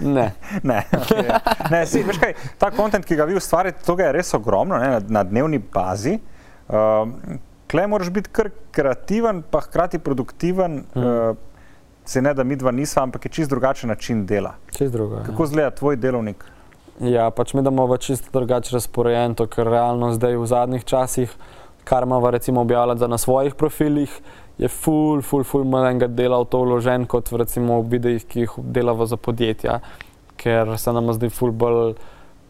Ne. *laughs* Ne, okay. ne si, veš kaj, ta kontent, ki ga vi ustvarjate, to je res ogromno ne, na, na dnevni bazi. Uh, Klej moraš biti kar kreativen, pa hkrati produktiven. Mm. Uh, se ne da mi dva nisva, ampak je čist drugačen način dela. Čist drugo. Kako izgleda tvoj delovnik? Ja, pač mi v čisto drugače razporejen, to, ker realno zdaj v zadnjih časih, kar imamo recimo objavljati na svojih profilih, je ful, ful, ful malega dela v to vložen, kot v recimo v videih, ki jih delamo za podjetja, ker se nam zdi ful bolj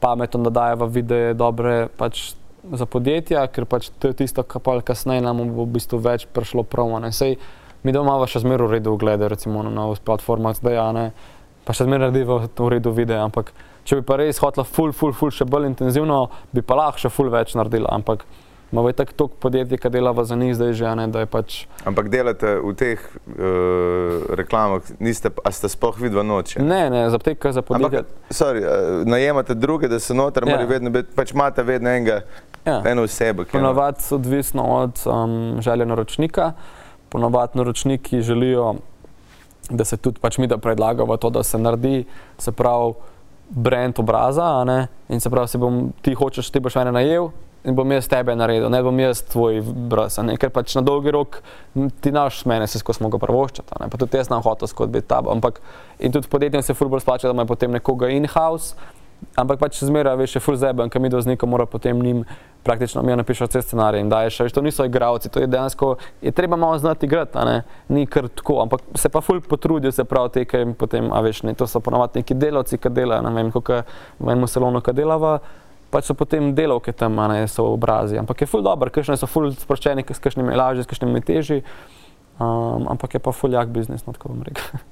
pametno, da dajemo videe dobre pač za podjetja, ker pač to je tisto, kar pa kasneje nam bo v bistvu več prišlo promo. ne. Sej mi doma imamo še zmeraj v redu oglede, recimo na novih platformah zdaj, ne, pa še zmeraj naredivo v redu videe, ampak če bi pa res hotela ful, ful, ful še bolj intenzivno, bi pa lahko še ful več naredila, ampak imamo tako toliko podjetij, ki delajo za njih zdaj že, a ne, da je pač Ampak delate v teh uh, reklamah, niste, a ste sploh vidva noče. Ne, ne, za apteke, za podjetja. Ampak, sorry, uh, najemate druge, da so noter, Ja. ja. vedno biti, pač imate vedno enega, Ja. eno osebo. ki je. Ponovadi odvisno od um, želje naročnika. Ponovadi naročniki želijo, da se tudi pač mi da predlagamo to, da se naredi, se pravi, brand obraza. In se pravi, si bom, ti hočeš, ti boš mene najel. In bom jaz tebe naredil, ne bom jaz tvoj ne? ker pač na dolgi rok ti naš mene, se skozi smo ga prvoščati, pa tudi jaz nam hotel skozi biti tabo. Ampak in tudi podjetjem se ful bolj splača, da imajo potem nekoga in-house, ampak pač zmeraj veš, je ful zeben, kam mi do znika mora potem njim praktično mi napišati vse scenarije in daješ, veš, to niso igravci, to je dejansko, je treba malo znati igrati, ne, ni kar tako, ampak se pa ful potrudijo, se pravi, te, ki jim potem, a veš, ne, to so ponovadi neki delavci, ki delajo, ne vem, kako v enem salonu, ki delava, pač so potem delavke tam, ne, so obrazi, ampak je ful dobro, kakšne so ful sproščeni, s kakšnimi je lažje, s kakšnimi je težji, um, ampak je pa ful jak biznis, no tako bom rekel.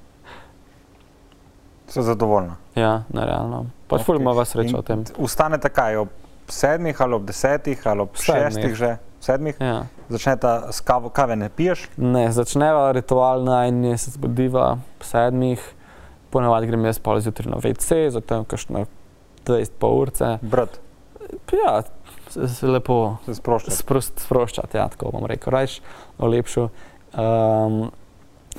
Se zadovoljna. ja, nerealno. Pač okay. ful ima vas srečo o tem. Ustanete kaj, ob sedmih ali ob desetih ali ob Sedmih. šestih že? Sedmih? Ja. Začneta s kavo, kave ne piješ? Ne, začneva ritual najni, se zbudiva ob sedmih, ponavadi grem jaz pol zjutraj na WC, zatem kakšno 20 pol urce. Brat, Ja, se, se lepo se sproščaš. sprost, sproščati, ja, tako bom rekel, rajš, olepšu. Um,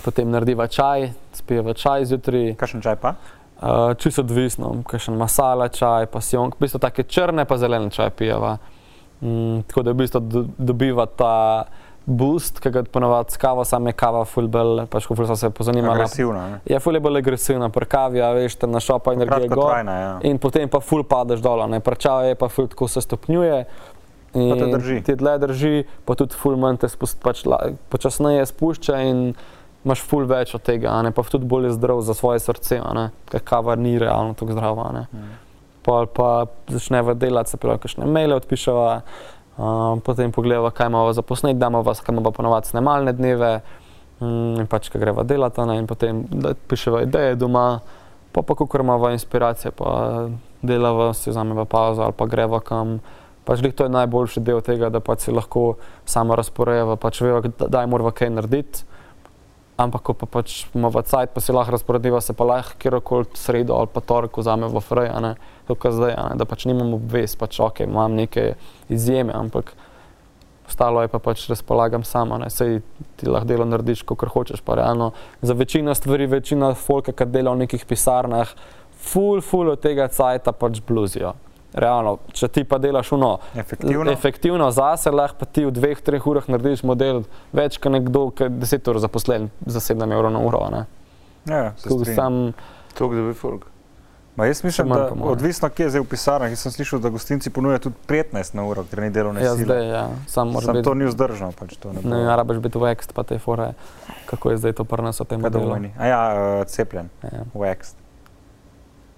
potem narediva čaj, spijeva čaj zjutraj, Kakšen čaj pa? Uh, čisto odvisno, kakšen masala čaj, pasijon, v bistvu take črne pa zelene čaj pijeva. Mm, tako da v bistvu do, dobiva ta boost, ki ga ponovadi s kavo, sam je kava fulbel, pač ko ful sem se pozanimala. Agresivna. ne. Je ful je bolj agresivna, pri kavi, a veš, tam našopa energije gor. Kratkotrajna, ja. In potem pa ful padeš dol, ne prčava je pa ful tako se stopnjuje. Pa. Ti dlje drži, pa tudi ful manj te spust, pač, počasneje spušča in imaš ful več od tega, a ne pa tudi bolj zdrav za svoje srce, ker kava ni realno tako zdrava. Ne. Mm. Pol pa začneva delati, se pravi, kakšne maile odpiševa, uh, potem pogledava, kaj imamo za posnet, damo vas, kaj imamo ponovadi snemalne dneve, in pač, kaj greva delati, ne, in potem piševa ideje doma, pa pa kako imamo inspiracije, pa delava, si vzameva pauzo ali pa greva kam. Pač to je najboljši del tega, da pač si lahko samo razporejava, pač veva, kdaj moramo kaj narediti. Ampak, ko pa pač imamo cajt, pa si lahko razporediva, se pa lahko kjerkoli sredo ali pa torek vzame v frej, a ne, tako zdaj, a ne, da pač nimam obvez, pač ok, imam neke izjeme, ampak ostalo je pa pač razpolagam sama, ne, sej ti lahko delo narediš, kot hočeš, pa realno za večino stvari, večina folka, ki dela v nekih pisarnah, ful, ful od tega cajta pač bluzijo. Realno, če ti pa delaš uno, Efektivno. efektivno zase, lahko pa ti v dveh, treh urah narediš model več, kot nekdo, ki je deset ur zaposlen za 7 evrov na uro. ne. Ja, se Tako strinjam. Sam, To, da bi folk. Ma jaz mislim, da moje. odvisno, kje je zdaj v pisarnah. Jaz sem slišal, da gostinci ponujajo tudi 15 na uro, ker ni delovne ja, sile. zdaj, ja, sam moraš Sam biti. to ni vzdržno. Pač to ne bo. Ne, ja, rabiš biti wax, pa te fore, kako je zdaj to pri nas v tem Kaj? A ja, uh, cepljen, Ja. wax.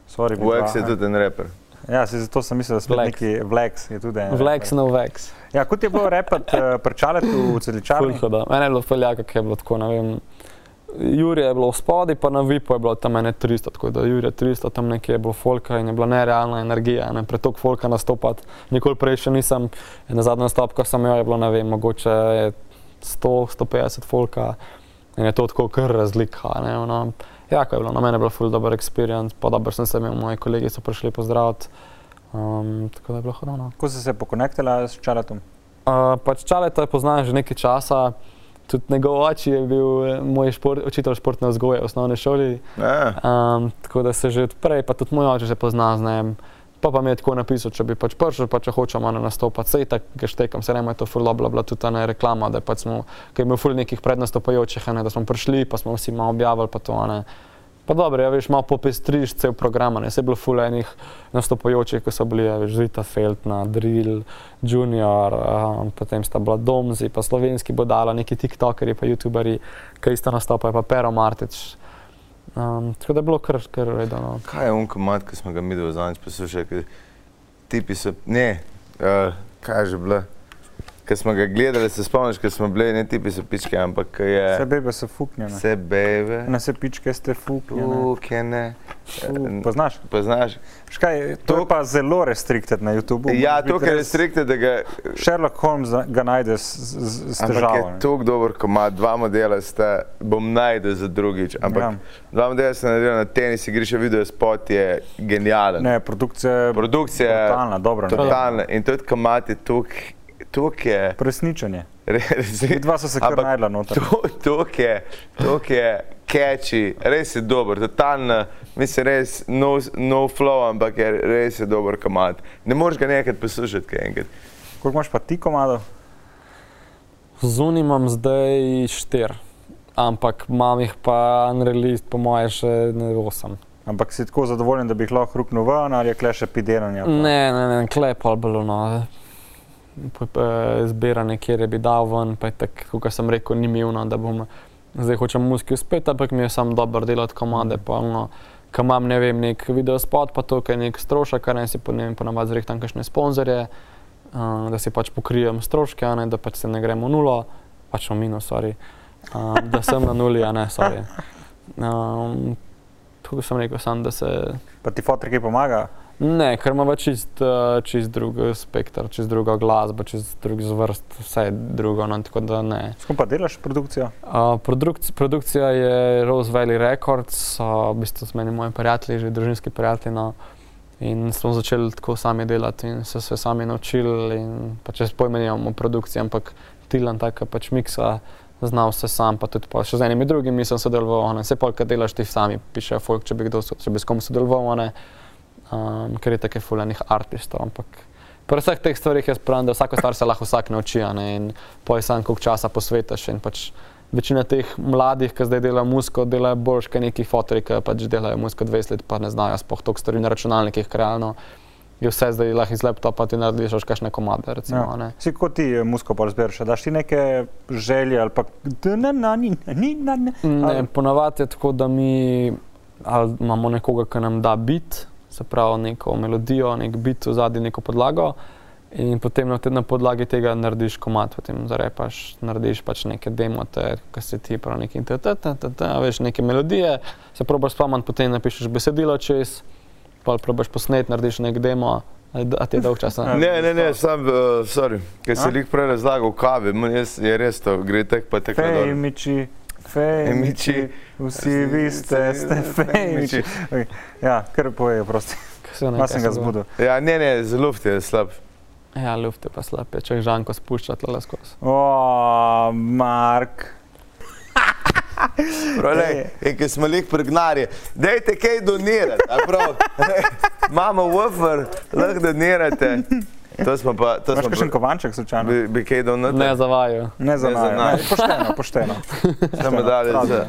Sorry, Wax je vidva, tudi en reper. Ja, se zato sem mislil, da Vlex. neki Vlex. Vlex, no wax. Ja, kot je bilo repat uh, prčaleti v celičarni. Fulho, da. Mene je bilo feljaka, ki je bilo tako, ne vem. Jurija je bilo v spodi, pa na Vipu je bilo tam ene 300, tako da Jurija 300, tam nekje je bilo folka in je bila nerealna energija, ne pretok folka nastopati. Nikoli prej še nisem, na zadnjem nastopu, ko sem imel, je bilo, ne vem, mogoče 100, 150 folka in je to tako kar razlika, ne, ono. Jako je bilo, na mene je bilo ful dober experience, pa dobro sem se imel, moji kolegi so prišli pozdraviti, um, tako da je bilo hodno. Kako si se pokonektila s čaletom? Uh, pač Čaleta poznam že nekaj časa, tudi njegov oče je bil eh, moj šport, učitelj športne vzgoje v osnovni šoli, Ja, um, tako da se že odprej, pa tudi moj oče že pozna z njim. Pa, pa mi je tako napisal, če bi pač prišel, pa če hočemo na nastopati, sej tako, ga štekam, se ne, je to ful dobro, bila tudi ta ne reklama, da pač smo, ker je imel ful nekih prednastopajočih, ne, da smo prišli, pa smo vsi malo objavili, pa to, ne. Pa dobro, ja, veš, malo popestriš cel program, ne, se je bilo ful enih nastopajočih, ko so bili, ja, veš, Zita Feltna, Drill, Junior, um, potem sta bila Domzi, pa slovenski bodala, neki tiktokerji, pa youtuberi, ki isto nastopajo, pa Pero Martič. Um, tako da je bilo kar, kar redno. kaj je unko mat, ki smo ga mi do zadnjič poslušali, ki tipi so, ne, uh, kaj je že bilo, ki smo ga gledali, se spomniš, ki smo bili, ne tipi so pičke, ampak ko je Vse bebe so fuknjene. vse bebe, Na vse pičke ste fuknjene. ukene, Fu, Poznaš? poznaš? Škaj, to To- je pa zelo restrikted na YouTubu. Ja, to, ker je res- strikte, da ga Sherlock Holmes ga najde s, s, s Ampak težavo. je ne. tako dober, ko ima dva modela, sta, bom najdel za drugič. Ampak Ja. dva modela sta naredila na tenis, igrišče video spot je genijalen. Ne, produkcija je Produkcija je totalna, dobra. ne. totalna in tudi komati tukaj je. Presničenje. Res, Dva so se kar najdla noter. Tukaj je, tuk je catchy, res je dober, totalno, mislim, res no, no flow, ampak je res je dober komat. Ne moreš ga nekaj poslušati, kaj enkrat. Koliko imaš pa ti komadov? Zunaj imam zdaj štir, ampak imam jih pa unreleased, po moje, še ne osem. Ampak si tako zadovoljen, da bi jih lahko ruknil ven ali je kle še pideranje? pa- Ne, ne, ne, klep ali bilo no. P- Zbiranje, kjer je bi dal ven, pa je tako, kot sem rekel, ni milno, da bom zdaj hočem muski uspeti, ampak mi je sam dobro delati komade, pa no, ko imam, ne vem, nek video spot, pa to, kaj je nek strošek, kar ne si po njem ponavadi zrihtam kakšne sponzorje, uh, da si pač pokrijem stroške, ne, da pač se ne gremo v nulo, pač v minus, sorry, uh, da sem na nuli, a ne, sorry. Um, *laughs* tako sem rekel, sam, da se Pa ti fotor kaj pomaga? Ne, ker ima čist, eh, čist drug spektr, čist druga glasba, čist drug zvrst, vse drugo. No, tako da ne. S kom pa delaš produkcijo? Uh, produkc, produkcija je Rose Valley Records, uh, v bistvu s meni moji prijatelji, že družinski prijatelji. No, in smo začeli tako sami delati in se, se sami naučili. in Pa če pojme nimamo produkcije, ampak Tilan taka pač miksa. Znal se sam, pa tudi pa še z enimi drugimi sem sodeloval, ne. vse polk delaš ti sami, piše folk, če bi kdo, so- če bi s kom sodeloval, ne. Um, ker je tako fulejnih artistov, ampak Pri vseh teh stvarih jaz pravim, da vsako stvar se lahko vsak nauči, a ne, in poj sam, koliko časa posvetiš. Pač večina teh mladih, ki zdaj delajo musko, delajo boljš, kot neki fotori, ki pač delajo musko 20 let, pa ne znajo sploh toliko stvari na računalnikih, ker realno je vse zdaj lahko iz laptopa ti narediš še kakšne komade. Recimo, a ne. Si kot ti eh, musko pa razberiš, daš ti neke želje ali pa na na ni ni na ne. Ne, ponavadi je tako, da mi imamo nekoga, ki nam da bit, se pravi neko melodijo, nek bit v zadnji, neko podlago. In potem na, te- na podlagi tega narediš komat, potem zarepaš, narediš pač neke demote, ki se ti pravi neki internet, veš neke melodije, se probaš spomniti, potem napišeš besedilo čez, pa probaš posnet, narediš nek demo, a ti je dolg čas. *laughs* Ne, ne, ne, sam, uh, sorry, ker si jih prej razlagal kavi, jaz je res to, gre tek pa tek dol. Fejmiči, vsi vi ste, ste fejmiči. Okay. Ja, kar pojejo, prosti. Kaj sem se ga zbudil. Ja, ne, ne, zelo ti je slab. Ja, luft je pa slab, je, če žanko spušča tle skozi. O, Mark. Prolej, in ki smo jih pregnali, dajte kaj donirati, prav, *laughs* imamo wafer, lahko donirate. To smo pa, to Imaš smo kakšen pa, kovanček slučajno? bi, bi kaj Ne donirali, zavajajo. Ne za Ne za naj. naj. Ne, Pošteno, *laughs* pošteno. samo dali za,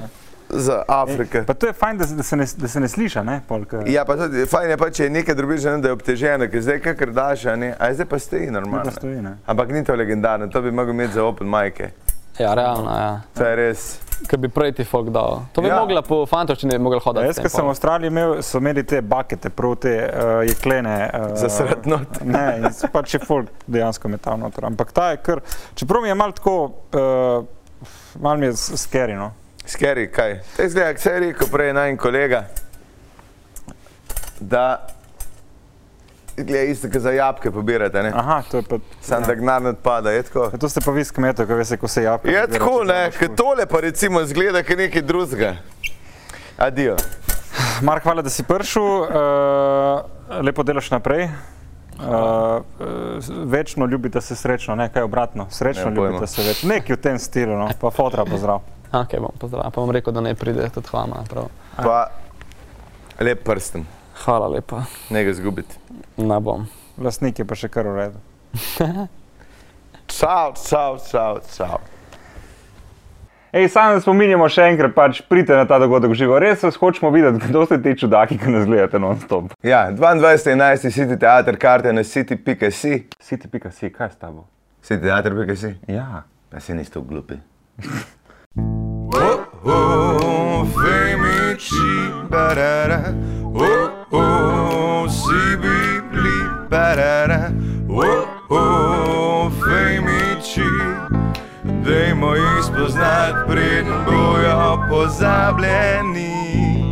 za Afrike. Pa to je fajn, da, se- da, se, ne, da se ne sliša, ne? Polk, Ja, pa tudi, fajn je pa, če je nekaj drobiš, ne, da je obteženo, ker zdaj kakor daš, a ne, a zdaj pa stoji normalno. da stoji, ne? Ampak ni to legendarno, to bi mogel imeti za open majke. Ja, realno, ja. To je res. Ki bi prej ti folk dal. To bi Ja. ja. mogla po fantoščini mogla hoditi. Jaz, s tem ko sem v. Avstraliji imel, so imeli te bakete, prav te uh, jeklene. Uh, Za srat not. *laughs* Ne, in so pač je folk dejansko metal noter. Ampak ta je kar, čeprav mi je malo tako, uh, malo mi je skerino. Skeri, kaj? To je zdaj, kaj je rekel prej naj kolega, da gleda isto, kot za jabke pobirate, ne? Aha, to je pa. Sam da gnar odpada, je tako. Ja, To ste pa vi s kmetov, ko veste, ko se jape. Je tako, ne, ker tole pa recimo zgleda, kot nekaj drugega. Adijo. Mark, hvala, da si prišel. Uh, lepo delaš naprej. Uh, večno ljubite se srečno, ne kaj obratno. Srečno pojma. ljubite se več. Nekaj v tem stilu, no. pa fotra pozdrav. Ok, bom pozdravil. Pa bom rekel, da ne pride tudi vama. Prav. Pa lep prsten, Hvala lepa. ne ga zgubiti. Ne bom. Lastnik je pa še kar v redu. *laughs* Čau, čau, čau, čau. Ej, samo da spominjamo še enkrat, pač pridite na ta dogodek v živo. Res vas hočemo videti, kdo ste ti čudaki, ki nas gledate non-stop. Ja, 22.11. City Theater, karte na city.si. City.si, kaj je s tabo? City Theater.si. Ja. Pa si niste glupi. *laughs* Oh, oh, femici, barara. Oh, oh, si bibli, barara. Oh, oh, femici. Dajmo jih spoznati, preden bojo pozabljeni.